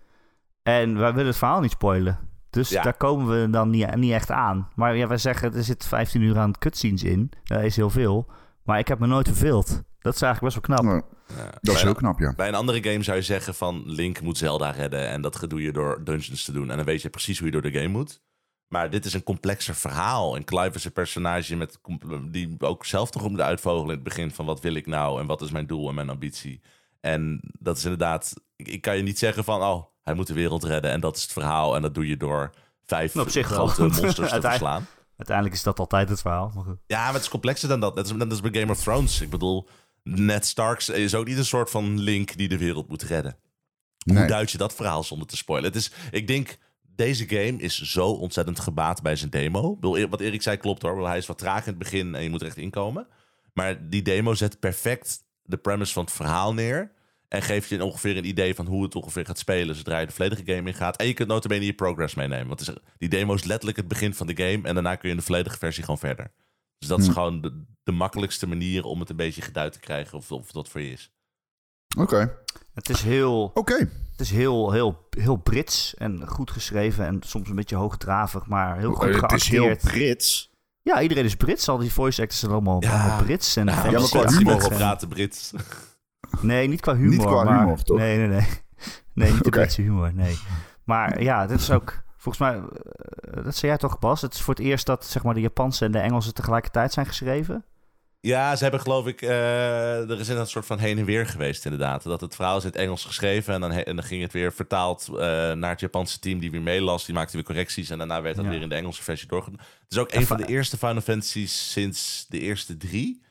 En wij willen het verhaal niet spoilen. Dus Ja. daar komen we dan niet, niet echt aan. Maar ja, wij zeggen, er zit 15 uur aan cutscenes in. Dat is heel veel. Maar ik heb me nooit verveeld. Dat is eigenlijk best wel knap. Dat is Bij- heel knap, ja. Bij een andere game zou je zeggen van Link moet Zelda redden en dat doe je door dungeons te doen. En dan weet je precies hoe je door de game moet. Maar dit is een complexer verhaal. En Clive is een personage met, die ook zelf toch moet uitvogelen in het begin van wat wil ik nou en wat is mijn doel en mijn ambitie. En dat is inderdaad, ik, ik kan je niet zeggen van oh, hij moet de wereld redden en dat is het verhaal. En dat doe je door vijf Nou, op zich wel. grote monsters te Uiteindelijk- verslaan. Uiteindelijk is dat altijd het verhaal. Maar goed. Ja, maar het is complexer dan dat. Net als, net als bij Game of Thrones. Ik bedoel, Ned Stark is ook niet een soort van Link die de wereld moet redden. Hoe Nee. duid je dat verhaal zonder te spoilen? Het is, ik denk, deze game is zo ontzettend gebaat bij zijn demo. Wat Erik zei klopt hoor. Hij is wat traag in het begin en je moet er echt inkomen. Maar die demo zet perfect de premise van het verhaal neer. En geeft je ongeveer een idee van hoe het ongeveer gaat spelen zodra je de volledige game in gaat. En je kunt notabene je progress meenemen. Want die demo is letterlijk het begin van de game. En daarna kun je in de volledige versie gewoon verder. Dus dat is Hm. gewoon de, de makkelijkste manier om het een beetje geduid te krijgen of, of dat voor je is. Oké. Het is heel... Oké. Het is heel, heel, heel Brits en goed geschreven en soms een beetje hoogdravig, maar heel goed Oh, Het is heel geacteerd. Brits. Ja, iedereen is Brits. Al die voice actors zijn allemaal, Ja. allemaal Brits. En Ja, maar qua humor En- praten Brits. Nee, niet qua humor. Niet qua maar, humor, toch? Nee, nee, nee. Nee, niet de Oké. Britse humor, nee. Maar ja, dit is ook... Volgens mij, eh, dat zei jij toch, Bas? Het is voor het eerst dat zeg maar, de Japanse en de Engelse tegelijkertijd zijn geschreven. Ja, ze hebben geloof ik... eh, er is een soort van heen en weer geweest inderdaad. Dat het verhaal is in het Engels geschreven... en dan, en dan ging het weer vertaald eh, naar het Japanse team die weer meelas. Die maakte weer correcties en daarna werd dat Ja. weer in de Engelse versie doorgedaan. Het is ook En een van va- de eerste Final Fantasies sinds de eerste drie...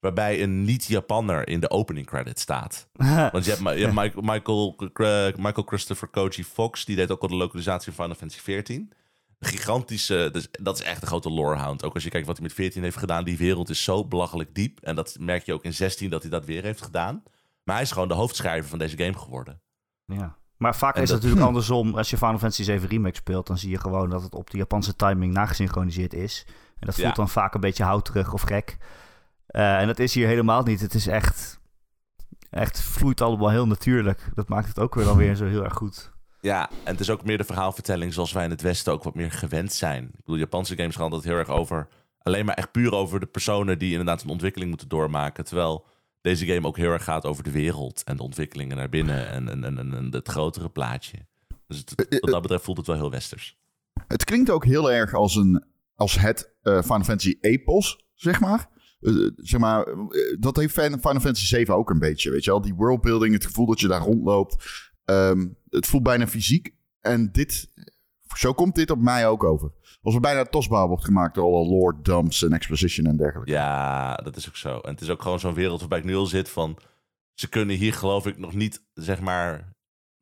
waarbij een niet-Japanner in de opening credit staat. Want je hebt, je hebt Michael, Michael, Michael Christopher Koji Fox... die deed ook al de lokalisatie van Final Fantasy 14... Een gigantische, dus dat is echt een grote lorehound. Ook als je kijkt wat hij met 14 heeft gedaan. Die wereld is zo belachelijk diep. En dat merk je ook in 16 dat hij dat weer heeft gedaan. Maar hij is gewoon de hoofdschrijver van deze game geworden. ja. Maar vaak En is het natuurlijk andersom. Als je Final Fantasy 7 Remake speelt, dan zie je gewoon dat het op de Japanse timing nagesynchroniseerd is. En dat voelt Ja. dan vaak een beetje houterig of gek. Eh, en dat is hier helemaal niet. Het is echt, echt vloeit allemaal heel natuurlijk. Dat maakt het ook weer dan weer zo heel erg goed. Ja, en het is ook meer de verhaalvertelling zoals wij in het Westen ook wat meer gewend zijn. Ik bedoel, Japanse games gaan altijd heel erg over... alleen maar echt puur over de personen die inderdaad een ontwikkeling moeten doormaken. Terwijl deze game ook heel erg gaat over de wereld en de ontwikkelingen naar binnen en, en, en, en- en het grotere plaatje. Dus het- wat dat betreft voelt het wel heel westers. Het klinkt ook heel erg als, een, als het eh, Final Fantasy epos, zeg maar. Eh, zeg maar, eh, dat heeft Final Fantasy 7 ook een beetje, weet je wel. Die worldbuilding, het gevoel dat je daar rondloopt. Ehm, het voelt bijna fysiek. En dit, zo komt dit op mij ook over. Als er bijna tosbaar wordt gemaakt door alle lore dumps en exposition en dergelijke. Ja, dat is ook zo. En het is ook gewoon zo'n wereld waarbij ik nu al zit van... ze kunnen hier geloof ik nog niet, zeg maar...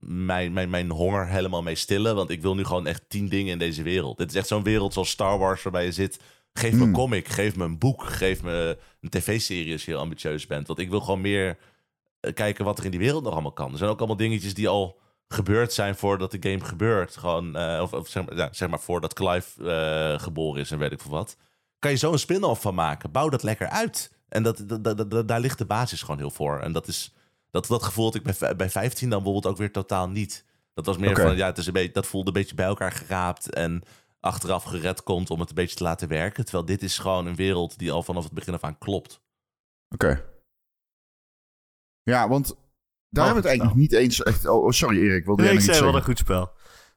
Mijn, mijn, mijn honger helemaal mee stillen. Want ik wil nu gewoon echt tien dingen in deze wereld. Dit is echt zo'n wereld zoals Star Wars waarbij je zit... Geef me een Hmm. comic, geef me een boek, geef me een tv-serie als je heel ambitieus bent. Want ik wil gewoon meer eh, kijken wat er in die wereld nog allemaal kan. Er zijn ook allemaal dingetjes die al gebeurd zijn voordat de game gebeurt. Gewoon, eh, of, of zeg, maar, ja, zeg maar voordat Clive eh, geboren is en weet ik veel wat. Kan je zo een spin-off van maken. Bouw dat lekker uit. En dat, dat, dat, dat- daar ligt de basis gewoon heel voor. En dat, is, dat, dat gevoel had ik bij, bij 15 dan bijvoorbeeld ook weer totaal niet. Dat was meer van, ja, het is een beetje, dat voelde een beetje bij elkaar geraapt. En achteraf gered komt om het een beetje te laten werken. Terwijl dit is gewoon een wereld die al vanaf het begin af aan klopt. Oké. Ja, want daar Oh, hebben we het eigenlijk niet eens echt... Oh, oh, sorry Erik, wilde jij Nee, ik zei wel een goed spel.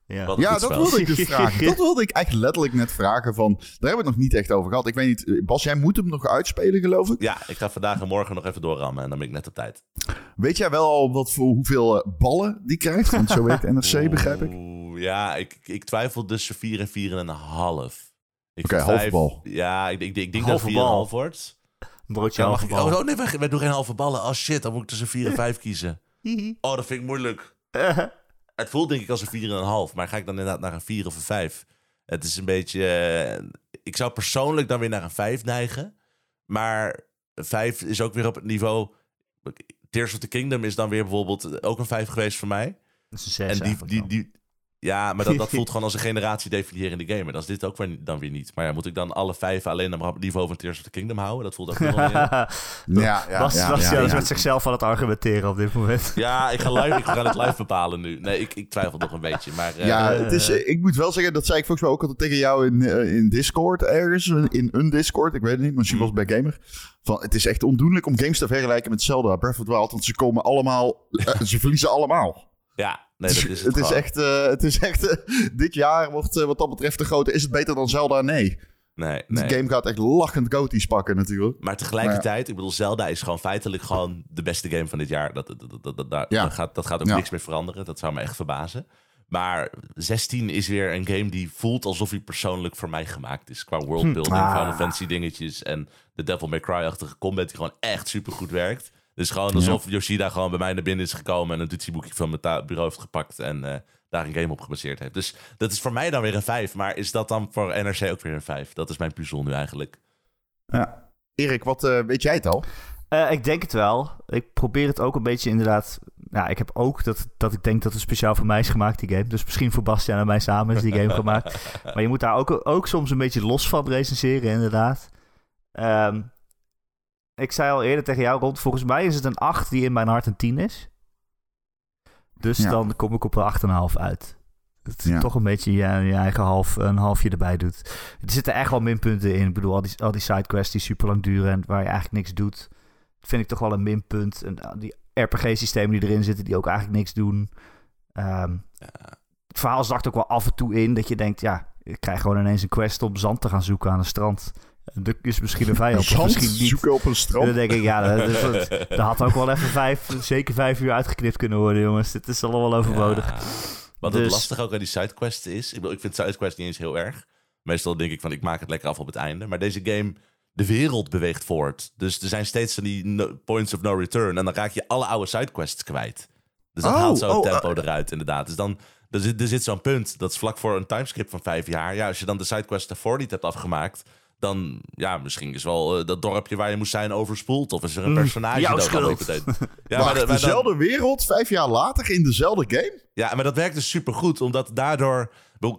Ja. Ja, dat wilde ik dus vragen. Dat wilde ik echt letterlijk net vragen van... Daar hebben we het nog niet echt over gehad. Ik weet niet, eh, Bas, jij moet hem nog uitspelen, geloof ik. Ja, ik ga vandaag en morgen nog even doorrammen en dan ben ik net op tijd. Weet jij wel al wat voor hoeveel eh, ballen die krijgt? Want zo werkt NRC, begrijp ik. Oeh, Ja, ik, ik twijfel tussen 4 en 4 en een half. Ik Oké, vind halve vijf- bal. Ja, ik, ik, ik denk Halve dat 4 en bal. half wordt. Een broodje Ja, mag halve ik, bal. oh, oh, nee, wij, wij doen geen halve ballen. Oh shit, dan moet ik tussen 4 en 5 kiezen. Oh, dat vind ik moeilijk. Het voelt denk ik als een 4 en een half, maar ga ik dan inderdaad naar een 4 of een 5? Het is een beetje... eh, ik zou persoonlijk dan weer naar een 5 neigen. Maar 5 is ook weer op het niveau... Tears of the Kingdom is dan weer bijvoorbeeld ook een 5 geweest voor mij. Dat is een zes En die, die, die, ja, maar dat, dat voelt gewoon als een generatie definiërende game. En dat is dit ook weer, dan weer niet. Maar ja, moet ik dan alle vijf alleen maar op het niveau van Tears of the Kingdom houden? Dat voelt ook weer wel niet. Ja, ja, Bas, ja, Bas ja, ja, is ja. met zichzelf aan het argumenteren op dit moment. Ja, ik ga, live, ik ga het live bepalen nu. Nee, ik, ik twijfel nog een beetje. Maar eh, Ja, het is, ik moet wel zeggen, dat zei ik volgens mij ook altijd tegen jou in, eh, in Discord ergens. In een Discord, ik weet het niet, misschien was het bij Gamer. Van, het is echt ondoenlijk om games te vergelijken met Zelda, Breath of the Wild. Want ze komen allemaal, eh, ze verliezen allemaal. ja, nee, dat is het, het is echt, eh, het is echt eh, dit jaar wordt eh, wat dat betreft de grote, is het beter dan Zelda? Nee. Nee, De game gaat echt lachend goties pakken natuurlijk. Maar tegelijkertijd, ik bedoel, Zelda is gewoon feitelijk gewoon de beste game van dit jaar. Dat, dat, dat, dat, dat, daar- Ja. dat gaat, dat gaat ook Ja. niks meer veranderen. Dat zou me echt verbazen. Maar 16 is weer een game die voelt alsof hij persoonlijk voor mij gemaakt is. Qua worldbuilding, Ah. Final Fantasy dingetjes en de Devil May Cry-achtige combat die gewoon echt super goed werkt. Dus gewoon alsof Yoshida gewoon bij mij naar binnen is gekomen en een notitieboekje van mijn bureau heeft gepakt en eh, daar een game op gebaseerd heeft. Dus dat is voor mij dan weer een 5. Maar is dat dan voor NRC ook weer een 5? Dat is mijn puzzel nu eigenlijk. Ja. Erik, wat eh, weet jij het al? Eh, ik denk het wel. Ik probeer het ook een beetje inderdaad... Ja, ik heb ook dat, dat ik denk dat het speciaal voor mij is gemaakt, die game. Dus misschien voor Bastiaan en mij samen is die game gemaakt. Maar je moet daar ook, ook soms een beetje los van recenseren, inderdaad. Ehm, ik zei al eerder tegen jou, rond volgens mij is het een 8 die in mijn hart een 10 is. Dus Ja. dan kom ik op een 8,5 uit. Dat is Ja. toch een beetje je, je eigen half, een halfje erbij doet. Er zitten echt wel minpunten in. Ik bedoel, al die, al die sidequests die super lang duren en waar je eigenlijk niks doet. Vind ik toch wel een minpunt. En uh, die RPG-systemen die erin zitten, die ook eigenlijk niks doen. Ehm, Het verhaal zakt ook wel af en toe in dat je denkt, ja, ik krijg gewoon ineens een quest om zand te gaan zoeken aan een strand. Dat is misschien een vijand, of misschien niet. zoeken op een En strand. dan denk ik, ja, dat, is, dat, dat had ook wel even vijf, zeker vijf uur uitgeknipt kunnen worden, jongens. Dit is allemaal overbodig. Ja. Wat het Dus- lastig ook aan die sidequests is. Ik, bedoel, ik vind sidequests niet eens heel erg. Meestal denk ik van ik maak het lekker af op het einde. Maar deze game, de wereld beweegt voort. Dus er zijn steeds van die no- points of no return. En dan raak je alle oude sidequests kwijt. Dus dat Oh, haalt zo oh, tempo eruit inderdaad. Dus dan er zit, er zit zo'n punt. Dat is vlak voor een timescript van vijf jaar. Ja, als je dan de sidequest daarvoor niet hebt afgemaakt. Dan, ja, misschien is wel eh, dat dorpje waar je moest zijn overspoeld. Of is er een personage jouw dat dan meteen- Ja, maar, de- maar dan- dezelfde wereld, vijf jaar later in dezelfde game? ja, maar dat werkt dus supergoed, omdat daardoor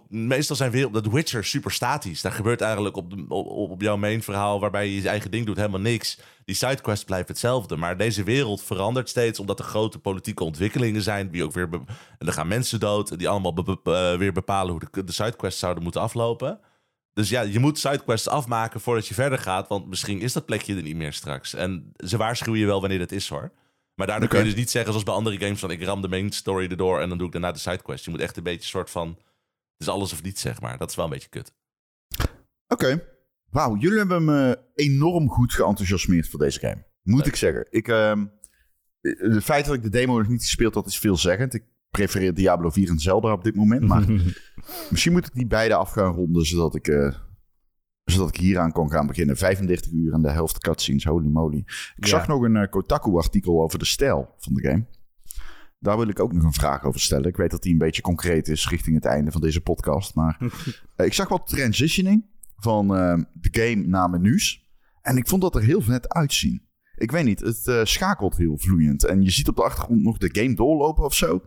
Meestal zijn wereld, dat Witcher super statisch. Daar gebeurt eigenlijk op, de, op, op jouw main verhaal, waarbij je je eigen ding doet, helemaal niks. Die sidequest blijft hetzelfde. Maar deze wereld verandert steeds, omdat er grote politieke ontwikkelingen zijn. Die ook weer en er gaan mensen dood, die allemaal be- be- eh, weer bepalen hoe de, de sidequests zouden moeten aflopen. Dus ja, je moet sidequests afmaken voordat je verder gaat. Want misschien is dat plekje er niet meer straks. En ze waarschuwen je wel wanneer dat is hoor. Maar daardoor kun je dus niet zeggen zoals bij andere games van ik ram de main story erdoor en dan doe ik daarna de sidequest. Je moet echt een beetje een soort van het is alles of niets zeg maar. Dat is wel een beetje kut. Oké. Wauw, jullie hebben me enorm goed geenthousiasmeerd voor deze game. Moet Leuk. ik zeggen. Ik, ehm, het feit dat ik de demo nog niet gespeeld had, is veelzeggend. Ik prefereer Diablo 4 en Zelda op dit moment. Maar misschien moet ik die beide af gaan ronden, zodat ik, eh, zodat ik hieraan kon gaan beginnen. 35 uur en de helft cutscenes, holy moly. Ik Ja. zag nog een eh, Kotaku-artikel over de stijl van de game. Daar wil ik ook nog een vraag over stellen. Ik weet dat die een beetje concreet is richting het einde van deze podcast. Maar eh, ik zag wat transitioning van eh, de game naar menus. En ik vond dat er heel vet uitzien. Ik weet niet, het schakelt heel vloeiend. En je ziet op de achtergrond nog de game doorlopen of zo.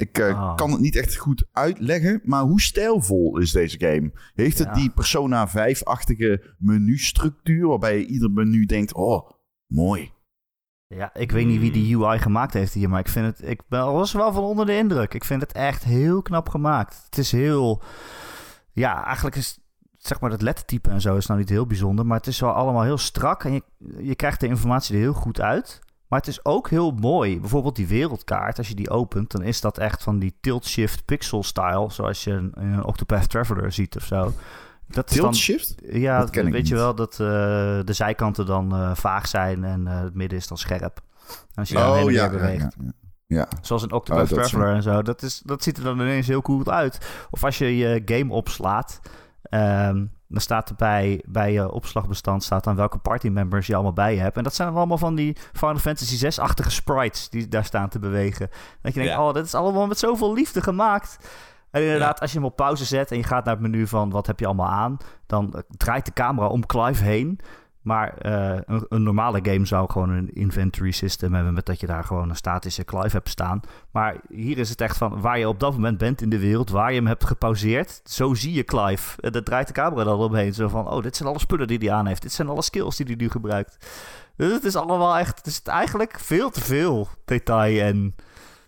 Ik eh, Ah. kan het niet echt goed uitleggen, maar hoe stijlvol is deze game? Heeft het Ja. die Persona 5-achtige menustructuur, waarbij je ieder menu denkt, oh, mooi. Ja, ik weet niet wie die UI gemaakt heeft hier, maar ik vind het. Ik was wel van onder de indruk. Ik vind het echt heel knap gemaakt. Het is heel. Ja, eigenlijk is. Zeg maar, het lettertype en zo is nou niet heel bijzonder. Maar het is wel allemaal heel strak. En je, je krijgt de informatie er heel goed uit. Maar het is ook heel mooi. Bijvoorbeeld die wereldkaart, als je die opent, dan is dat echt van die tilt-shift pixel-style. Zoals je een, een Octopath Traveler ziet of zo. Dat is dan- Tilt shift? ja, Dat ken ik weet je wel dat eh, de zijkanten dan eh, vaag zijn en eh, het midden is dan scherp. En als je oh ja, beweegt. ja, ja. Ja. Zoals een Octopath Oh, Traveler en zo. Dat, is, dat ziet er dan ineens heel cool uit. Of als je je game opslaat, ehm, dan staat er bij, bij je opslagbestand staat dan welke partymembers je allemaal bij je hebt. En dat zijn dan allemaal van die Final Fantasy 6-achtige sprites die daar staan te bewegen. Dat je denkt, Ja. oh, dit is allemaal met zoveel liefde gemaakt. En inderdaad, als je hem op pauze zet en je gaat naar het menu van wat heb je allemaal aan, dan eh, draait de camera om Clive heen. Maar eh, een, een normale game zou gewoon een inventory system hebben met dat je daar gewoon een statische Clive hebt staan. Maar hier is het echt van waar je op dat moment bent in de wereld, waar je hem hebt gepauzeerd, zo zie je Clive. En daar draait de camera dan omheen. Zo van, oh, dit zijn alle spullen die hij aan heeft. Dit zijn alle skills die hij nu gebruikt. Dus het is allemaal echt, het is eigenlijk veel te veel detail en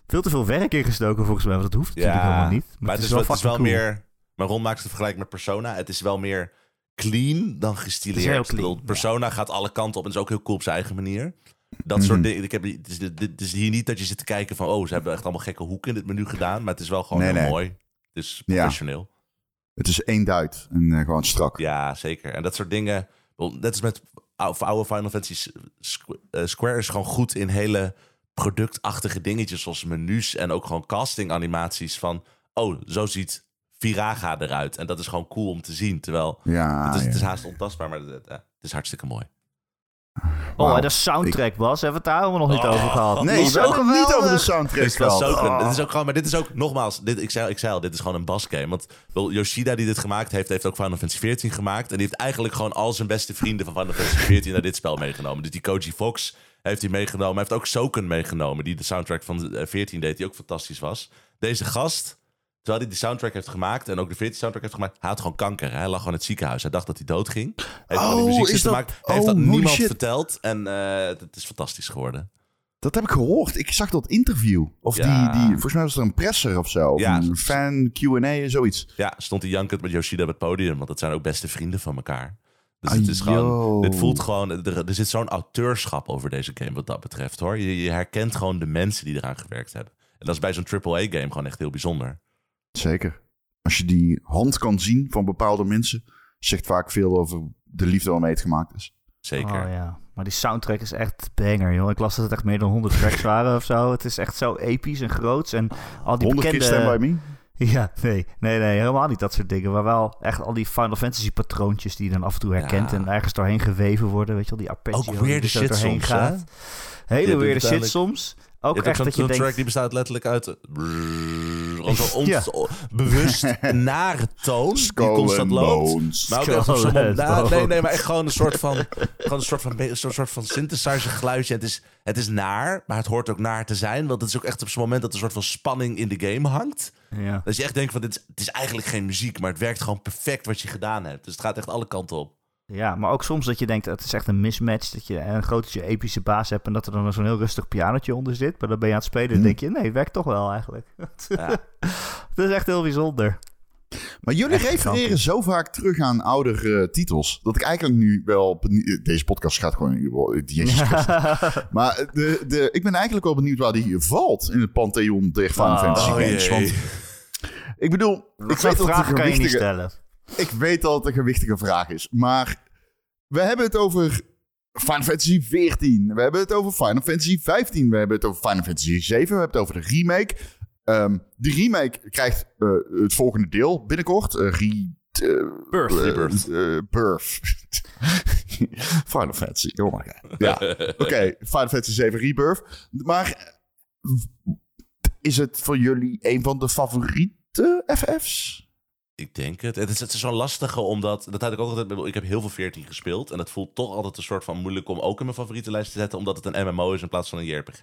veel te veel werk ingestoken volgens mij. Want dat hoeft natuurlijk helemaal niet. Maar, het is, wel, het is wel cool. meer. Maar Ron maakt het vergelijk met Persona. Het is wel meer clean dan gestileerd. Is clean, Persona gaat alle kanten op en is ook heel cool op zijn eigen manier. Dat Mhm. soort dingen. Ik heb, het, is, het is hier niet dat je zit te kijken van... oh, ze hebben echt allemaal gekke hoeken in dit menu gedaan. Maar het is wel gewoon Nee, heel nee. mooi. Het is Ja. professioneel. Het is één duit en eh, gewoon strak. Ja, zeker. En dat soort dingen. wel, Net als met ou- oude Final Fantasy. Eh, Square is gewoon goed in hele productachtige dingetjes. Zoals menus en ook gewoon casting animaties. Van, oh, zo ziet Viraga eruit. En dat is gewoon cool om te zien. Terwijl Ja, het, is, het haast ontastbaar, maar het, het- het is hartstikke mooi. Oh, en de soundtrack, Bas. Hebben we het daar helemaal nog niet Oh. over gehad? Nee, zo het ook niet over de soundtrack Dit zo, Oh. dit is ook gewoon, maar dit is ook nogmaals, dit, ik, zei, ik zei al, dit is gewoon een basgame. Want wel, Yoshida die dit gemaakt heeft, heeft ook Final Fantasy 14 gemaakt. En die heeft eigenlijk gewoon al zijn beste vrienden van Final Fantasy 14 naar dit spel meegenomen. Dus die Koji Fox heeft hij meegenomen. Hij heeft ook Soken meegenomen, die de soundtrack van eh, 14 deed, die ook fantastisch was. Deze gast, terwijl hij die soundtrack heeft gemaakt en ook de 14 soundtrack heeft gemaakt, hij had gewoon kanker. Hij lag gewoon in het ziekenhuis. Hij dacht dat hij dood ging. Hij heeft Oh, muziek zitten dat- maken. Hij heeft oh, dat holy niemand shit. verteld en eh, het is fantastisch geworden. Dat heb ik gehoord. Ik zag dat interview. Of Ja. die, die, volgens mij was er een presser of zo. Ja. een fan Q&A, zoiets. Ja, stond hij jankend met Yoshida op het podium. Want dat zijn ook beste vrienden van elkaar. Dus Ah, het is gewoon... yo. Dit voelt gewoon... Er, er zit zo'n auteurschap over deze game wat dat betreft, hoor. Je, je herkent gewoon de mensen die eraan gewerkt hebben. En dat is bij zo'n AAA-game gewoon echt heel bijzonder. Zeker. Als je die hand kan zien van bepaalde mensen, zegt vaak veel over de liefde waarmee het gemaakt is. Zeker. Oh ja, maar die soundtrack is echt banger, joh. Ik las dat het echt meer dan 100 tracks waren of zo. Het is echt zo episch en groots. En al die 100 keer bekende... Stand By Me? Ja, nee, nee, nee, helemaal niet dat soort dingen. Maar wel echt al die Final Fantasy patroontjes die je dan af en toe herkent Ja. en ergens doorheen geweven worden. Weet je wel, die arpeggio Ook die weirde er zo shit doorheen soms, hè? gaat. Hele weirde shit soms. Ook Je hebt echt zo'n dat je zo'n track denkt... die bestaat letterlijk uit... eh, Ja. bewust nare toon die constant loopt. Maar ook echt op zo'n nou, nee, nee, maar echt gewoon een soort van, gewoon een soort van, een soort van synthesizer geluidje. Het is, het is naar, maar het hoort ook naar te zijn. Want het is ook echt op zo'n moment dat er een soort van spanning in de game hangt. Ja. Dat je echt denkt van, dit is, het is eigenlijk geen muziek, maar het werkt gewoon perfect wat je gedaan hebt. Dus het gaat echt alle kanten op. ja, maar ook soms dat je denkt, het is echt een mismatch. Dat je een grootje epische baas hebt en dat er dan zo'n heel rustig pianotje onder zit. Maar dan ben je aan het spelen en Hmm. denk je, nee, werkt toch wel eigenlijk. Ja. dat is echt heel bijzonder. Maar jullie Echt refereren zo vaak terug aan oudere titels. Dat ik eigenlijk nu wel. Deze podcast gaat gewoon. Jezus. Maar de, de, ik ben eigenlijk wel benieuwd waar die valt in het pantheon der Final Oh, Fantasy games. Want ik bedoel, ik weet, dat een kan je niet stellen. Ik weet dat het een gewichtige vraag is. Maar we hebben het over Final Fantasy 14. We hebben het over Final Fantasy 15. We hebben het over Final Fantasy 7. We hebben het over de remake. Ehm de remake krijgt eh, het volgende deel binnenkort. Eh, re, eh, Birth. Rebirth. birth. Final Fantasy. Oh my god. Ja, oké. Final Fantasy 7 Rebirth. Maar is het voor jullie een van de favoriete FF's? Ik denk het. Het is, het is zo'n lastige, omdat... Dat had ik ook altijd... ik bedoel, Ik heb heel veel 14 gespeeld. En het voelt toch altijd een soort van moeilijk om ook in mijn favoriete lijst te zetten. Omdat het een MMO is in plaats van een JRPG.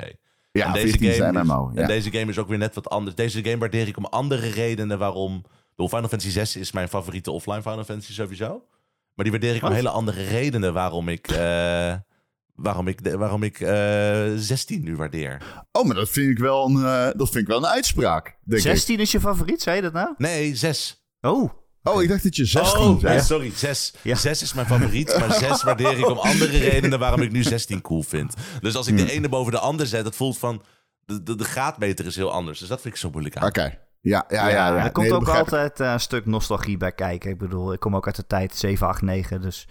Ja, en deze 14 is game een MMO. Is, ja. En deze game is ook weer net wat anders. Deze game waardeer ik om andere redenen waarom... ik bedoel, Final Fantasy 6 is mijn favoriete offline Final Fantasy sowieso. Maar die waardeer ik om Wat? hele andere redenen waarom ik... eh, waarom ik, de- waarom ik eh 16 nu waardeer. Oh, maar dat vind ik wel een, eh, dat vind ik wel een uitspraak. Denk 16 is je favoriet, zei je dat nou? Nee, 6. Oh, ik. Oh, ik dacht dat je 16 oh, zei. ja, sorry, 6. Ja. 6 is mijn favoriet, maar 6 waardeer ik om andere redenen waarom ik nu 16 cool vind. Dus als ik Hmm. de ene boven de ander zet, het voelt van... De, de, de graadmeter is heel anders. Dus dat vind ik zo moeilijk aan. Oké. Ja, ja, ja. ja, er komt Nee, ook altijd eh, een stuk nostalgie bij kijken. Ik bedoel, ik kom ook uit de tijd 7, 8, 9, dus...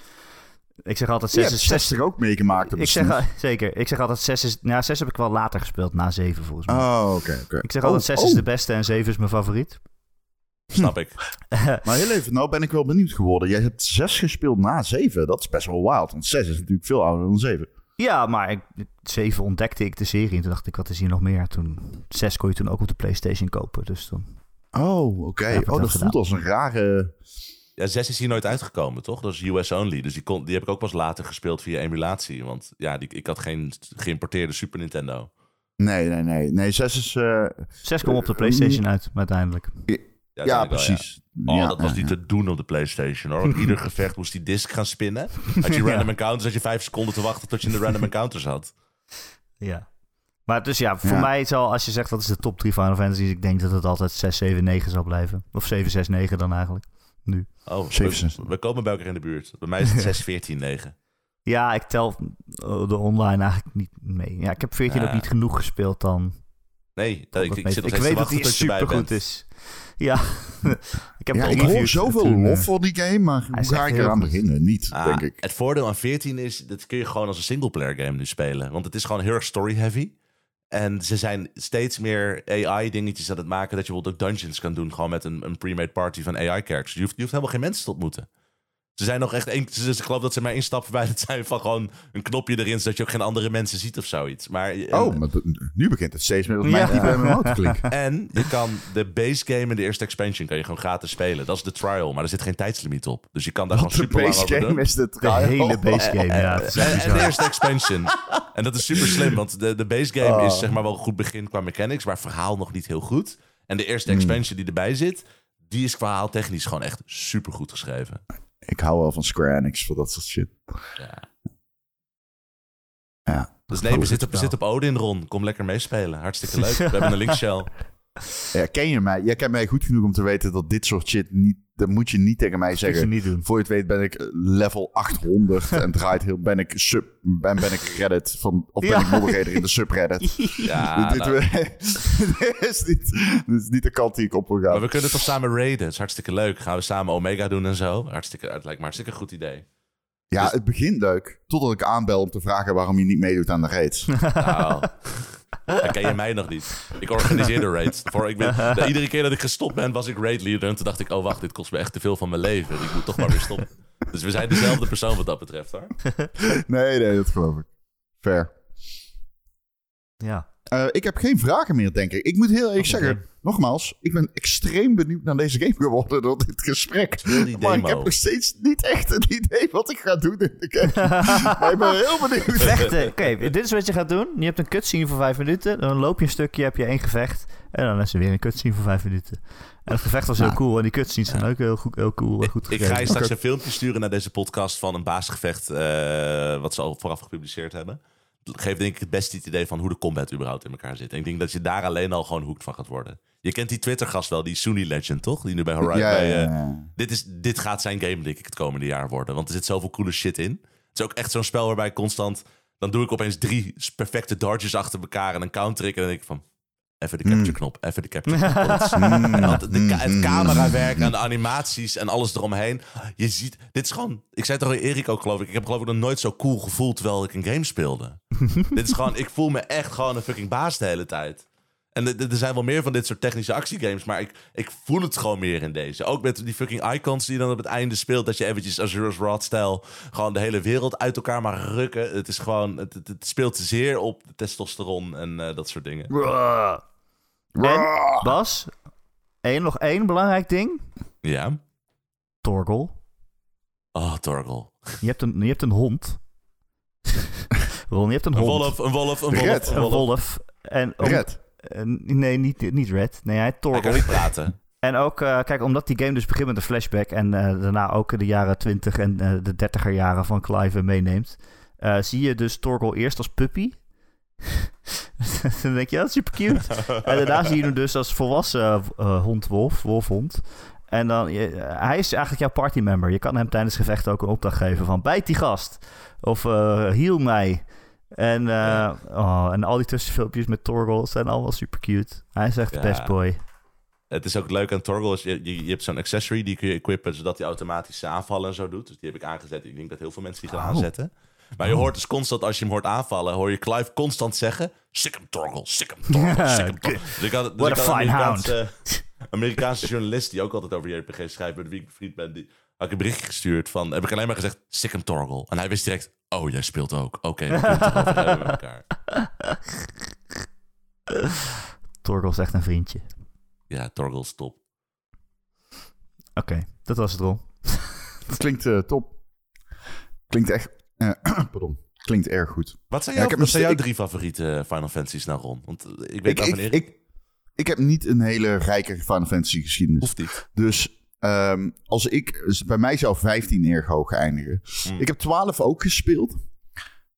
Ik zeg altijd Je 6 hebt is 6. 60 ook meegemaakt. op de Ik zeg, zeker, ik zeg altijd 6 is... Nou, 6 heb ik wel later gespeeld, na 7 volgens mij. Oh, oké, oké. ik zeg Oh, altijd 6 oh. is de beste en 7 is mijn favoriet. Snap ik. Maar heel even, nou ben ik wel benieuwd geworden. Jij hebt 6 gespeeld na 7. Dat is best wel wild, want 6 is natuurlijk veel ouder dan 7. Ja, maar ik, 7 ontdekte ik de serie en toen dacht ik, wat is hier nog meer? Toen 6 kon je toen ook op de PlayStation kopen, dus dan... Oh, oké. oh, dat gedaan. voelt als een rare... Ja, 6 is hier nooit uitgekomen, toch? Dat is US only. Dus die, kon, die heb ik ook pas later gespeeld via emulatie. Want ja, die, ik had geen geïmporteerde Super Nintendo. Nee, nee, nee. Nee, 6 is... eh, 6 kwam op de PlayStation uit, uiteindelijk. Ja, wel, precies. Oh, Ja, dat was ja, niet ja. te doen op de PlayStation hoor. Want ieder gevecht moest die disc gaan spinnen. Had je random encounters, had je vijf seconden te wachten tot je in de random encounters had. Ja. Maar dus ja, voor Ja. mij zal, als je zegt dat is de top 3 Final Fantasy, ik denk dat het altijd 6, 7, 9 zal blijven. Of 7, 6, 9 dan eigenlijk. Nu. Oh, Zeven, we, zes. we komen bij elkaar in de buurt. Bij mij is het 6, 14, 9. Ja, ik tel eh, de online eigenlijk niet mee. Ja, ik heb 14 Ja. ook niet genoeg gespeeld dan. Nee, ik, Dat ik, ik weet- zit ik weet dat bij super goed is. Ja, ik heb Ja, ik hoor zoveel toen, eh, lof voor die game, maar hoe ga ik eraan beginnen? Niet, Ah, denk ik. Het voordeel aan 14 is, dat kun je gewoon als een singleplayer game nu spelen. Want het is gewoon heel erg story-heavy. En ze zijn steeds meer AI-dingetjes aan het maken... dat je bijvoorbeeld ook dungeons kan doen... gewoon met een, een pre-made party van AI-characters. Je hoeft, je hoeft helemaal geen mensen te ontmoeten. Ze zijn nog echt één... Ze, ik geloof dat ze maar één stap verwijderd zijn van gewoon een knopje erin... zodat je ook geen andere mensen ziet of zoiets. Maar, en, Oh, maar nu begint het steeds meer als mijn Ja. type MMO te klinken. en je kan de base game en de eerste expansion... kan je gewoon gratis spelen. Dat is de trial, maar er zit geen tijdslimiet op. Dus je kan daar gewoon de super lang base over doen. game is de De hele base game, ja. En, en de eerste expansion. En dat is super slim, want de, de base game Oh. is zeg maar wel een goed begin qua mechanics, maar verhaal nog niet heel goed. En de eerste Hmm. expansion die erbij zit, die is verhaal technisch gewoon echt super goed geschreven. Ik hou wel van Square Enix voor dat soort shit. Ja. Ja. Dus nee, we zitten, we zitten op Odin, Ron. Kom lekker meespelen. Hartstikke leuk. We hebben een linkshell. Ja, ken je mij? Jij kent mij goed genoeg om te weten dat dit soort shit niet... Dat moet je niet tegen mij Dat moet je zeggen. niet doen. Voor je het weet ben ik level 800 en draait heel... Ben ik sub... Ben, ben ik Reddit van... Of ben Ja. ik moderator in de subreddit. Ja, dit, nou, dit is niet, dit is niet de kant die ik op wil gaan. maar we kunnen toch samen raiden. Dat is hartstikke leuk. Gaan we samen Omega doen en zo. Hartstikke, het lijkt me hartstikke goed idee. Ja, Dus- het begint leuk. Totdat ik aanbel om te vragen waarom je niet meedoet aan de raids. Nou, dan ken je mij nog niet. Ik organiseerde raids. Voor, ik ben, de- iedere keer dat ik gestopt ben, was ik raid leader. En toen dacht ik, oh wacht, dit kost me echt te veel van mijn leven. Ik moet toch maar weer stoppen. Dus we zijn dezelfde persoon wat dat betreft hoor. nee, nee, dat geloof ik. Fair. Ja. Eh, ik heb geen vragen meer, denk ik. Ik moet heel eerlijk Oké. zeggen, nogmaals, ik ben extreem benieuwd naar deze game geworden door dit gesprek. Maar ik heb nog steeds niet echt een idee wat ik ga doen in de game. maar ik ben heel benieuwd. Vechten. Oké, dit is wat je gaat doen. Je hebt een cutscene voor vijf minuten. Dan loop je een stukje, heb je één gevecht. En dan is er weer een cutscene voor vijf minuten. En het gevecht was heel Nou. cool. En die cutscenes zijn ook heel, goed, heel cool en goed Ik ga je straks een filmpje sturen naar deze podcast van een baasgevecht. eh, wat ze al vooraf gepubliceerd hebben. Geeft denk ik het beste het idee van hoe de combat überhaupt in elkaar zit. En ik denk dat je daar alleen al gewoon hoekt van gaat worden. Je kent die Twitter-gast wel, die Sunny Legend, toch? Die nu bij Horizon... Ja, ja, bij, eh, dit, is, dit gaat zijn game, denk ik, het komende jaar worden. Want er zit zoveel coole shit in. Het is ook echt zo'n spel waarbij ik constant... Dan doe ik opeens drie perfecte dodges achter elkaar en een counter ik. En dan denk ik van... Even de capture knop, even de capture knop. Is- want de, het camerawerk en de animaties en alles eromheen. Je ziet, dit is gewoon... Ik zei het tegen Erik ook, geloof ik. Ik heb geloof ik nog nooit zo cool gevoeld terwijl ik een game speelde. dit is gewoon... Ik voel me echt gewoon een fucking baas de hele tijd. En er- zijn wel meer van dit soort technische actiegames, maar ik, ik voel het gewoon meer in deze. Ook met die fucking icons die je dan op het einde speelt, dat je eventjes Azura's Rod-stijl gewoon de hele wereld uit elkaar mag rukken. Het is gewoon, het, het, het speelt zeer op testosteron en eh, dat soort dingen. En, Bas, één, nog één belangrijk ding. Ja. Torgel. Oh, Torgal. Je hebt een, je hebt een hond. Ron, je hebt een Een hond. wolf, een wolf, een wolf. Red. Een Een wolf. En om- Red. eh, nee, niet, niet Red. Nee, hij heet Hij kan Torgel. niet praten. En ook, eh, kijk, omdat die game dus begint met een flashback en eh, daarna ook de jaren 20 en eh, de 30er jaren van Clive meeneemt, eh, zie je dus Torgel eerst als puppy. dan denk je, ja, super cute. en daarna zie je hem dus als volwassen eh, hond, wolf, wolfhond. En dan, je- hij is eigenlijk jouw partymember. Je kan hem tijdens gevechten ook een opdracht geven van bijt die gast. Of eh heal mij. En, eh, Ja. oh, en al die tussenfilmpjes met Torgel zijn allemaal super cute. Hij is echt de Ja. best boy. Het is ook leuk aan Torgal. Is je, je, je hebt zo'n accessory die kun je equippen zodat hij automatisch aanvallen en zo doet. Dus die heb ik aangezet. Ik denk dat heel veel mensen die gaan Oh. aanzetten. Maar je hoort dus constant, als je hem hoort aanvallen, hoor je Clive constant zeggen: Sick hem, Torgal, sick hem, Torgal, sick Torgal. Dus ik had, dus What ik a had een fine Amerikaanse, Amerikaanse journalist die ook altijd over JRPG schrijft, met wie ik vriend ben, die had ik een berichtje gestuurd van, heb ik alleen maar gezegd, sick hem, Torgal. En hij wist direct, oh, jij speelt ook. Oké, dan we hebben met elkaar. Torgel is echt een vriendje. Ja, Torgal is top. Oké, dat was het, Ron. Dat klinkt eh, top. Klinkt echt... eh, pardon. Klinkt erg goed. Wat zijn, Ja, jouw, ik heb wat een zijn jouw st- drie favoriete Final Fantasies nou, Ron? Want eh, ik weet Ik, ik, ik, ik heb niet een hele rijke Final Fantasy geschiedenis. Hoeft niet. Dus ehm, als ik, dus bij mij zou 15 erg hoog eindigen. Mm. Ik heb 12 ook gespeeld.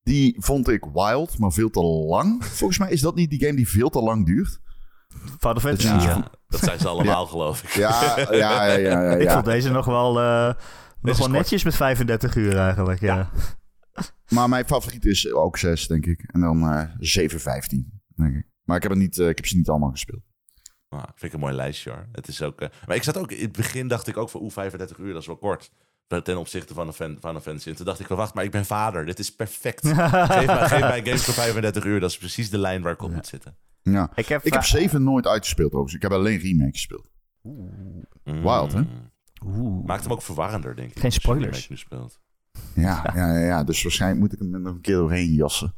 Die vond ik wild, maar veel te lang. Volgens mij is dat niet die game die veel te lang duurt. Final Fantasy. Ja. ja. Ja, dat zijn ze allemaal, geloof ik. Ja, ja, ja, ja. ja, Ik ja. vond deze nog wel, eh, nog wel netjes met 35 uur eigenlijk. Ja. Maar mijn favoriet is ook 6, denk ik. En dan eh 7, 15, denk ik. Maar ik heb, het niet, eh, ik heb ze niet allemaal gespeeld. Nou, vind ik een mooi lijstje hoor. Het is ook, eh, maar ik zat ook, in het begin dacht ik ook van oeh, 35 uur, dat is wel kort. Ten opzichte van een fan, Final Fantasy. En toen dacht ik wel, wacht, maar ik ben vader. Dit is perfect. geef, mij, geef mij games voor 35 uur. Dat is precies de lijn waar ik op moet zitten. Ja. Ik heb, Ik heb va- 7 nooit uitgespeeld overigens. Ik heb alleen remake gespeeld. Mm. Wild, hè? Oeh. Maakt hem ook verwarrender, denk ik. Geen als je spoilers. nu speelt. Ja, ja, ja, ja. Dus waarschijnlijk moet ik hem er nog een keer doorheen jassen.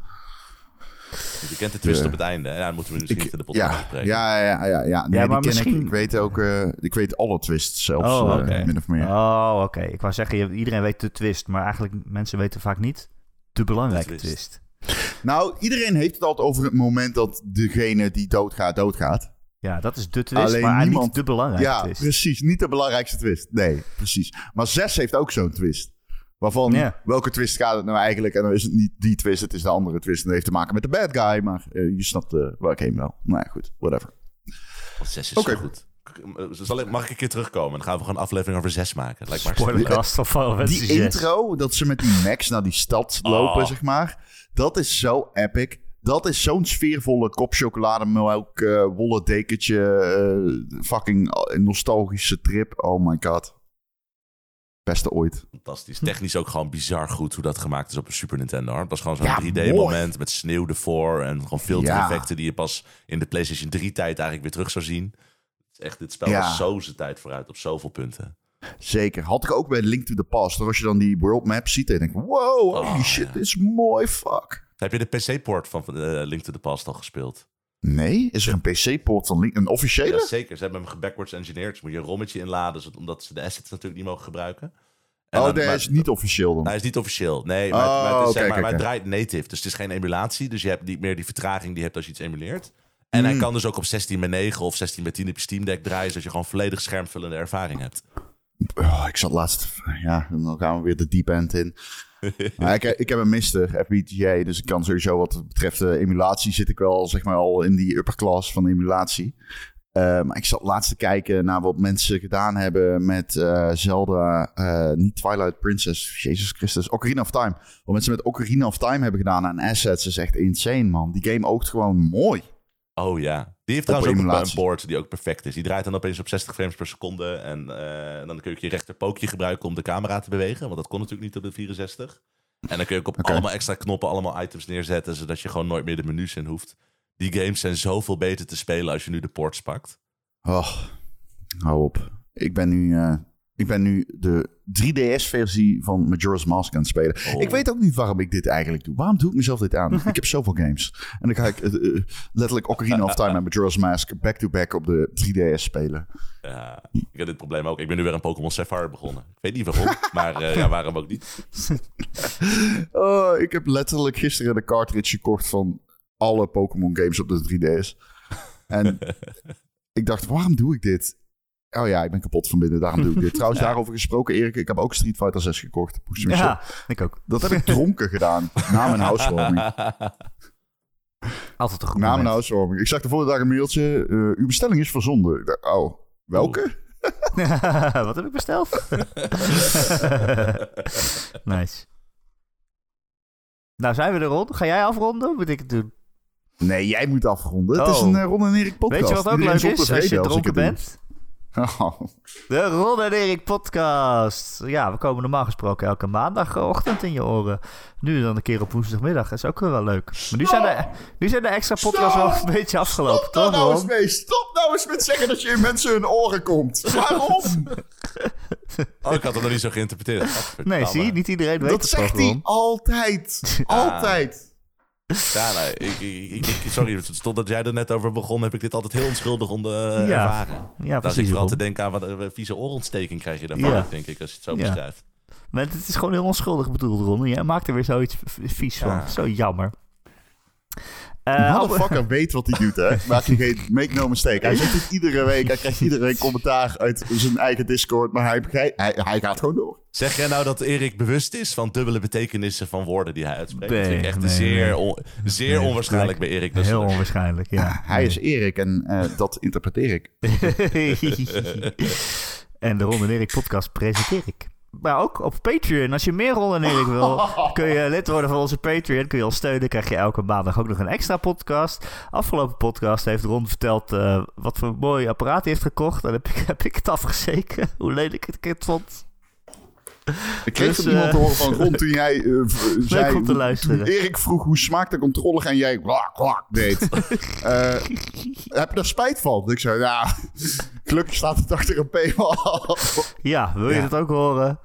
Je kent de twist Ja. op het einde. Ja, dat moeten we misschien Ik, niet in de podcast ja, bespreken. ja, ja, ja, ja. Nee, Ja, maar die ken misschien- ik. Ik weet ook, eh, ik weet alle twists zelfs, Oh, eh, oké. min of meer. Oh, oké. Ik wou zeggen, iedereen weet de twist, maar eigenlijk mensen weten vaak niet de belangrijke De twist. twist. Nou, iedereen heeft het altijd over het moment dat degene die doodgaat, doodgaat. Ja, dat is de twist, Alleen maar niet niemand- de belangrijke ja, twist. precies. Niet de belangrijkste twist. Nee, precies. Maar 6 heeft ook zo'n twist. Waarvan, Ja. welke twist gaat het nou eigenlijk? En dan is het niet die twist, het is de andere twist. En dat heeft te maken met de bad guy. Maar eh, je snapt eh, waar ik heen wil. Nou ja, goed. Whatever. Zes is Oké. zo goed. Eh, Zal ik, mag ik een keer terugkomen? Dan gaan we gewoon een aflevering over zes maken. Lijkt. Spoilercast Fantasy Die 6. intro, dat ze met die Max naar die stad lopen, Oh. zeg maar. Dat is zo epic. Dat is zo'n sfeervolle kop chocolademelk, eh wollen dekentje, fucking nostalgische trip. Oh my god. Beste ooit. Fantastisch. Technisch ook gewoon bizar goed hoe dat gemaakt is op een Super Nintendo. Het was gewoon zo'n Ja, 3D-moment met sneeuw ervoor en gewoon filtereffecten Ja. die je pas in de PlayStation 3-tijd eigenlijk weer terug zou zien. Het is echt, dit spel Ja. was zo zijn tijd vooruit op zoveel punten. Zeker. Had ik ook bij Link to the Past. Als je dan die world map ziet, dan denk ik, wow, holy Oh, shit, dit is mooi, fuck. Heb je de PC-port van eh, Link to the Past al gespeeld? Nee? Is er een PC-poort van Link? Een officiële? Ja, zeker. Ze hebben hem gebackwards engineerd. Dus moet je een rommetje inladen, omdat ze de assets natuurlijk niet mogen gebruiken. En oh, maar- is niet officieel dan. Hij is niet officieel. Nee, maar, Oh, maar, het, is, maar, maar het draait native. Dus het is geen emulatie. Dus je hebt niet meer die vertraging die je hebt als je iets emuleert. En hij Hmm. kan dus ook op 16 bij 9 of 16 bij 10 op je Steam Deck draaien. Zodat je gewoon volledig schermvullende ervaring hebt. Oh, ik zat laatst... Ja, dan gaan we weer de deep end in. Ik, ik heb een mister, FPGA, dus ik kan sowieso wat betreft de emulatie zit ik wel zeg maar al in die upper class van de emulatie. Eh, maar ik zat laatst te kijken naar wat mensen gedaan hebben met eh, Zelda, eh, niet Twilight Princess, Jezus Christus, Ocarina of Time. Wat mensen met Ocarina of Time hebben gedaan aan assets is echt insane, man. Die game oogt gewoon mooi. Oh ja. Die heeft trouwens ook een- board die ook perfect is. Die draait dan opeens op 60 frames per seconde. En eh, dan kun je je rechterpookje gebruiken om de camera te bewegen. Want dat kon natuurlijk niet op de 64. En dan kun je ook op allemaal extra knoppen allemaal items neerzetten. Zodat je gewoon nooit meer de menus in hoeft. Die games zijn zoveel beter te spelen als je nu de ports pakt. Oh, hou op. Ik ben nu, eh, ik ben nu de 3DS-versie van Majora's Mask aan het spelen. Oh. Ik weet ook niet waarom ik dit eigenlijk doe. Waarom doe ik mezelf dit aan? ik heb zoveel games. En dan ga ik eh, eh, letterlijk Ocarina of Time en Majora's Mask back-to-back op de 3DS spelen. Ja, ik heb dit probleem ook. Ik ben nu weer een Pokémon Sapphire begonnen. Ik weet niet waarom, maar eh, ja, waarom ook niet. Oh, ik heb letterlijk gisteren de cartridge gekocht van alle Pokémon games op de 3DS. En ik dacht, waarom doe ik dit? Oh ja, ik ben kapot van binnen, daarom doe ik dit. Trouwens, daarover gesproken, Erik, ik heb ook Street Fighter 6 gekocht. Ja, ik ook. Dat heb ik dronken gedaan. Na mijn housewarming. Altijd een goed Na mijn housewarming. Ik zag de volgende dag een mailtje. eh, uw bestelling is verzonden. Ik dacht, oh, welke? Wat heb ik besteld? nice. Nou, zijn we er rond? Ga jij afronden? Of moet ik het doen? Nee, jij moet afronden. Het is Oh. een eh, Ron en Erik podcast. Weet je wat ook Iedereen leuk is als je dronken bent? Oh, De Ron en Erik podcast. Ja, we komen normaal gesproken elke maandagochtend in je oren. Nu dan een keer op woensdagmiddag. Dat is ook wel leuk. Maar nu zijn de, nu zijn de extra podcasts wel een beetje afgelopen, Stop toch nou eens Ron? mee. Stop nou eens met zeggen dat je in mensen hun oren komt. Waarom? Oh, ik had het nog niet zo geïnterpreteerd. Nee, zie je? Niet iedereen weet dat het zegt toch, hij altijd. Altijd. Ja, nee, ik, ik, ik, ik- sorry, stond dat jij er net over begon, heb ik dit altijd heel onschuldig onder eh, Ja. ervaren. Ja, Daar zit precies, ik vooral te denken aan wat een vieze oorontsteking krijg je daarvan, Ja. denk ik, als je het zo Ja. beschrijft. Maar het is gewoon heel onschuldig bedoeld, Ron. Jij maakt er weer zoiets vies van. Zo jammer. Eh, motherfucker weet wat hij doet, hè. Maak je geen, make no mistake. Hij dit iedere week. Hij krijgt iedereen commentaar uit zijn eigen Discord. Maar hij, begrijpt- hij, hij gaat gewoon door. Zeg jij nou dat Erik bewust is van dubbele betekenissen van woorden die hij uitspreekt? dat vind ik echt nee, zeer, nee. on- zeer Nee, onwaarschijnlijk bij Erik. Dus heel onwaarschijnlijk, ja. Hij is Erik en eh, dat interpreteer ik. en de Ron en Erik podcast presenteer ik. Maar ook op Patreon. Als je meer Ron en Erik wil, kun je lid worden van onze Patreon. Kun je ons steunen. Krijg je elke maandag ook nog een extra podcast. Afgelopen podcast heeft Ron verteld eh, wat voor een mooi apparaat hij heeft gekocht. Dan heb ik, heb ik het afgezeken. Hoe lelijk ik het vond. Ik kreeg Dus, van iemand eh, te horen van Ron toen jij eh, zei... om te luisteren. Erik vroeg hoe smaakt de controle en jij kwak, kwak deed. Eh, heb je daar spijt van? Ik zei, ja, gelukkig staat het achter een paywall. Ja, wil je Ja. dat ook horen?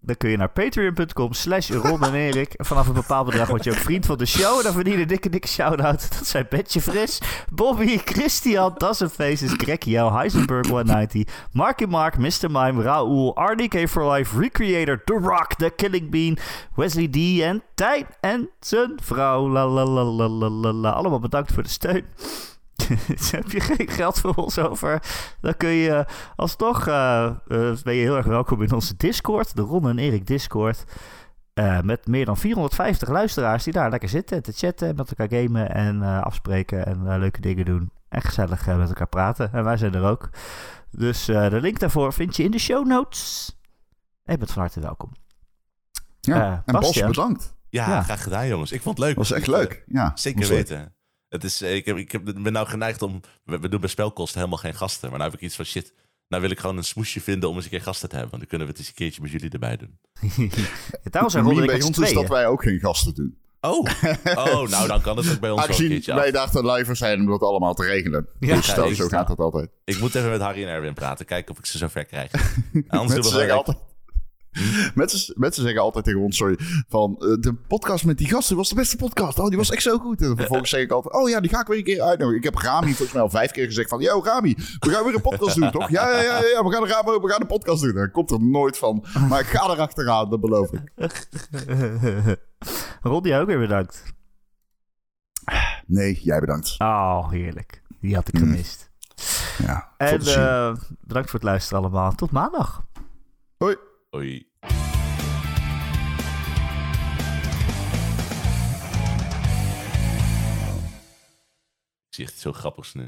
Dan kun je naar patreon.com slash Ron en Erik. Vanaf een bepaald bedrag word je ook vriend van de show. Dan verdien je een dikke, dikke shout-out. Dat zijn Betje Fris, Bobby, Christian, Dozen Faces, Greg Jouw, Heisenberg 190, Marky Mark, Mr. Mime, Raoul, RDK for Life, Recreator, The Rock, The Killing Bean, Wesley D en Tijn en zijn vrouw. La, la, la, la, la, la. Allemaal bedankt voor de steun. Heb je geen geld voor ons over? Dan kun je alsnog... eh, eh, ben je heel erg welkom in onze Discord. De Ron en Erik Discord. Eh, met meer dan 450 luisteraars die daar lekker zitten. Te chatten, met elkaar gamen en eh, afspreken. En leuke dingen doen. En gezellig eh, met elkaar praten. En wij zijn er ook. Dus eh, de link daarvoor vind je in de show notes. En je bent van harte welkom. Ja, en Bas, bedankt. Ja, Ja. graag gedaan, jongens. Ik vond het leuk. Dat was echt leuk. Ja, Zeker weten. Het is, eh, ik, heb, ik heb, ben nou geneigd om... We, we doen bij spelkosten helemaal geen gasten. Maar nou heb ik iets van shit. Nou wil ik gewoon een smoesje vinden om eens een keer gasten te hebben. Want dan kunnen we het eens een keertje met jullie erbij doen. Daarom zijn bij ons is dat wij ook geen gasten doen. Oh, oh nou dan kan het ook bij ons wel een keertje wij af. te luiver zijn om dat allemaal te regelen. Ja, dus dat, zo gaat dat altijd. Ik moet even met Harry en Erwin praten. Kijken of ik ze zover krijg. Anders doen we altijd... Mensen, mensen zeggen altijd tegen ons, sorry, van eh, de podcast met die gasten was de beste podcast. Oh, die was echt zo goed. En vervolgens zeg ik altijd, oh ja, die ga ik weer een keer uitnodigen. Ik heb Rami volgens mij al vijf keer gezegd van, yo Rami, we gaan weer een podcast doen, toch? Ja, ja, ja, ja we, gaan een, we gaan een podcast doen. Dat komt er nooit van. Maar ik ga er achteraan, dat beloof ik. Jij ook weer bedankt. Nee, jij bedankt. Oh, heerlijk. Die had ik Mm. gemist. Ja, En eh, bedankt voor het luisteren allemaal. Tot maandag. Hoi. Oei. Ik zie echt iets zo grappigs nu.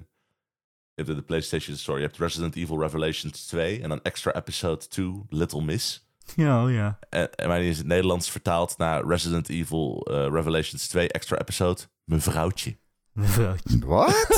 Je hebt de PlayStation Store, je hebt Resident Evil Revelations 2 en dan extra episode 2, Little Miss. Ja, oh ja. En, en maar die is in het Nederlands vertaald naar Resident Evil eh, Revelations 2 extra episode, Mevrouwtje. Mevrouwtje. Wat?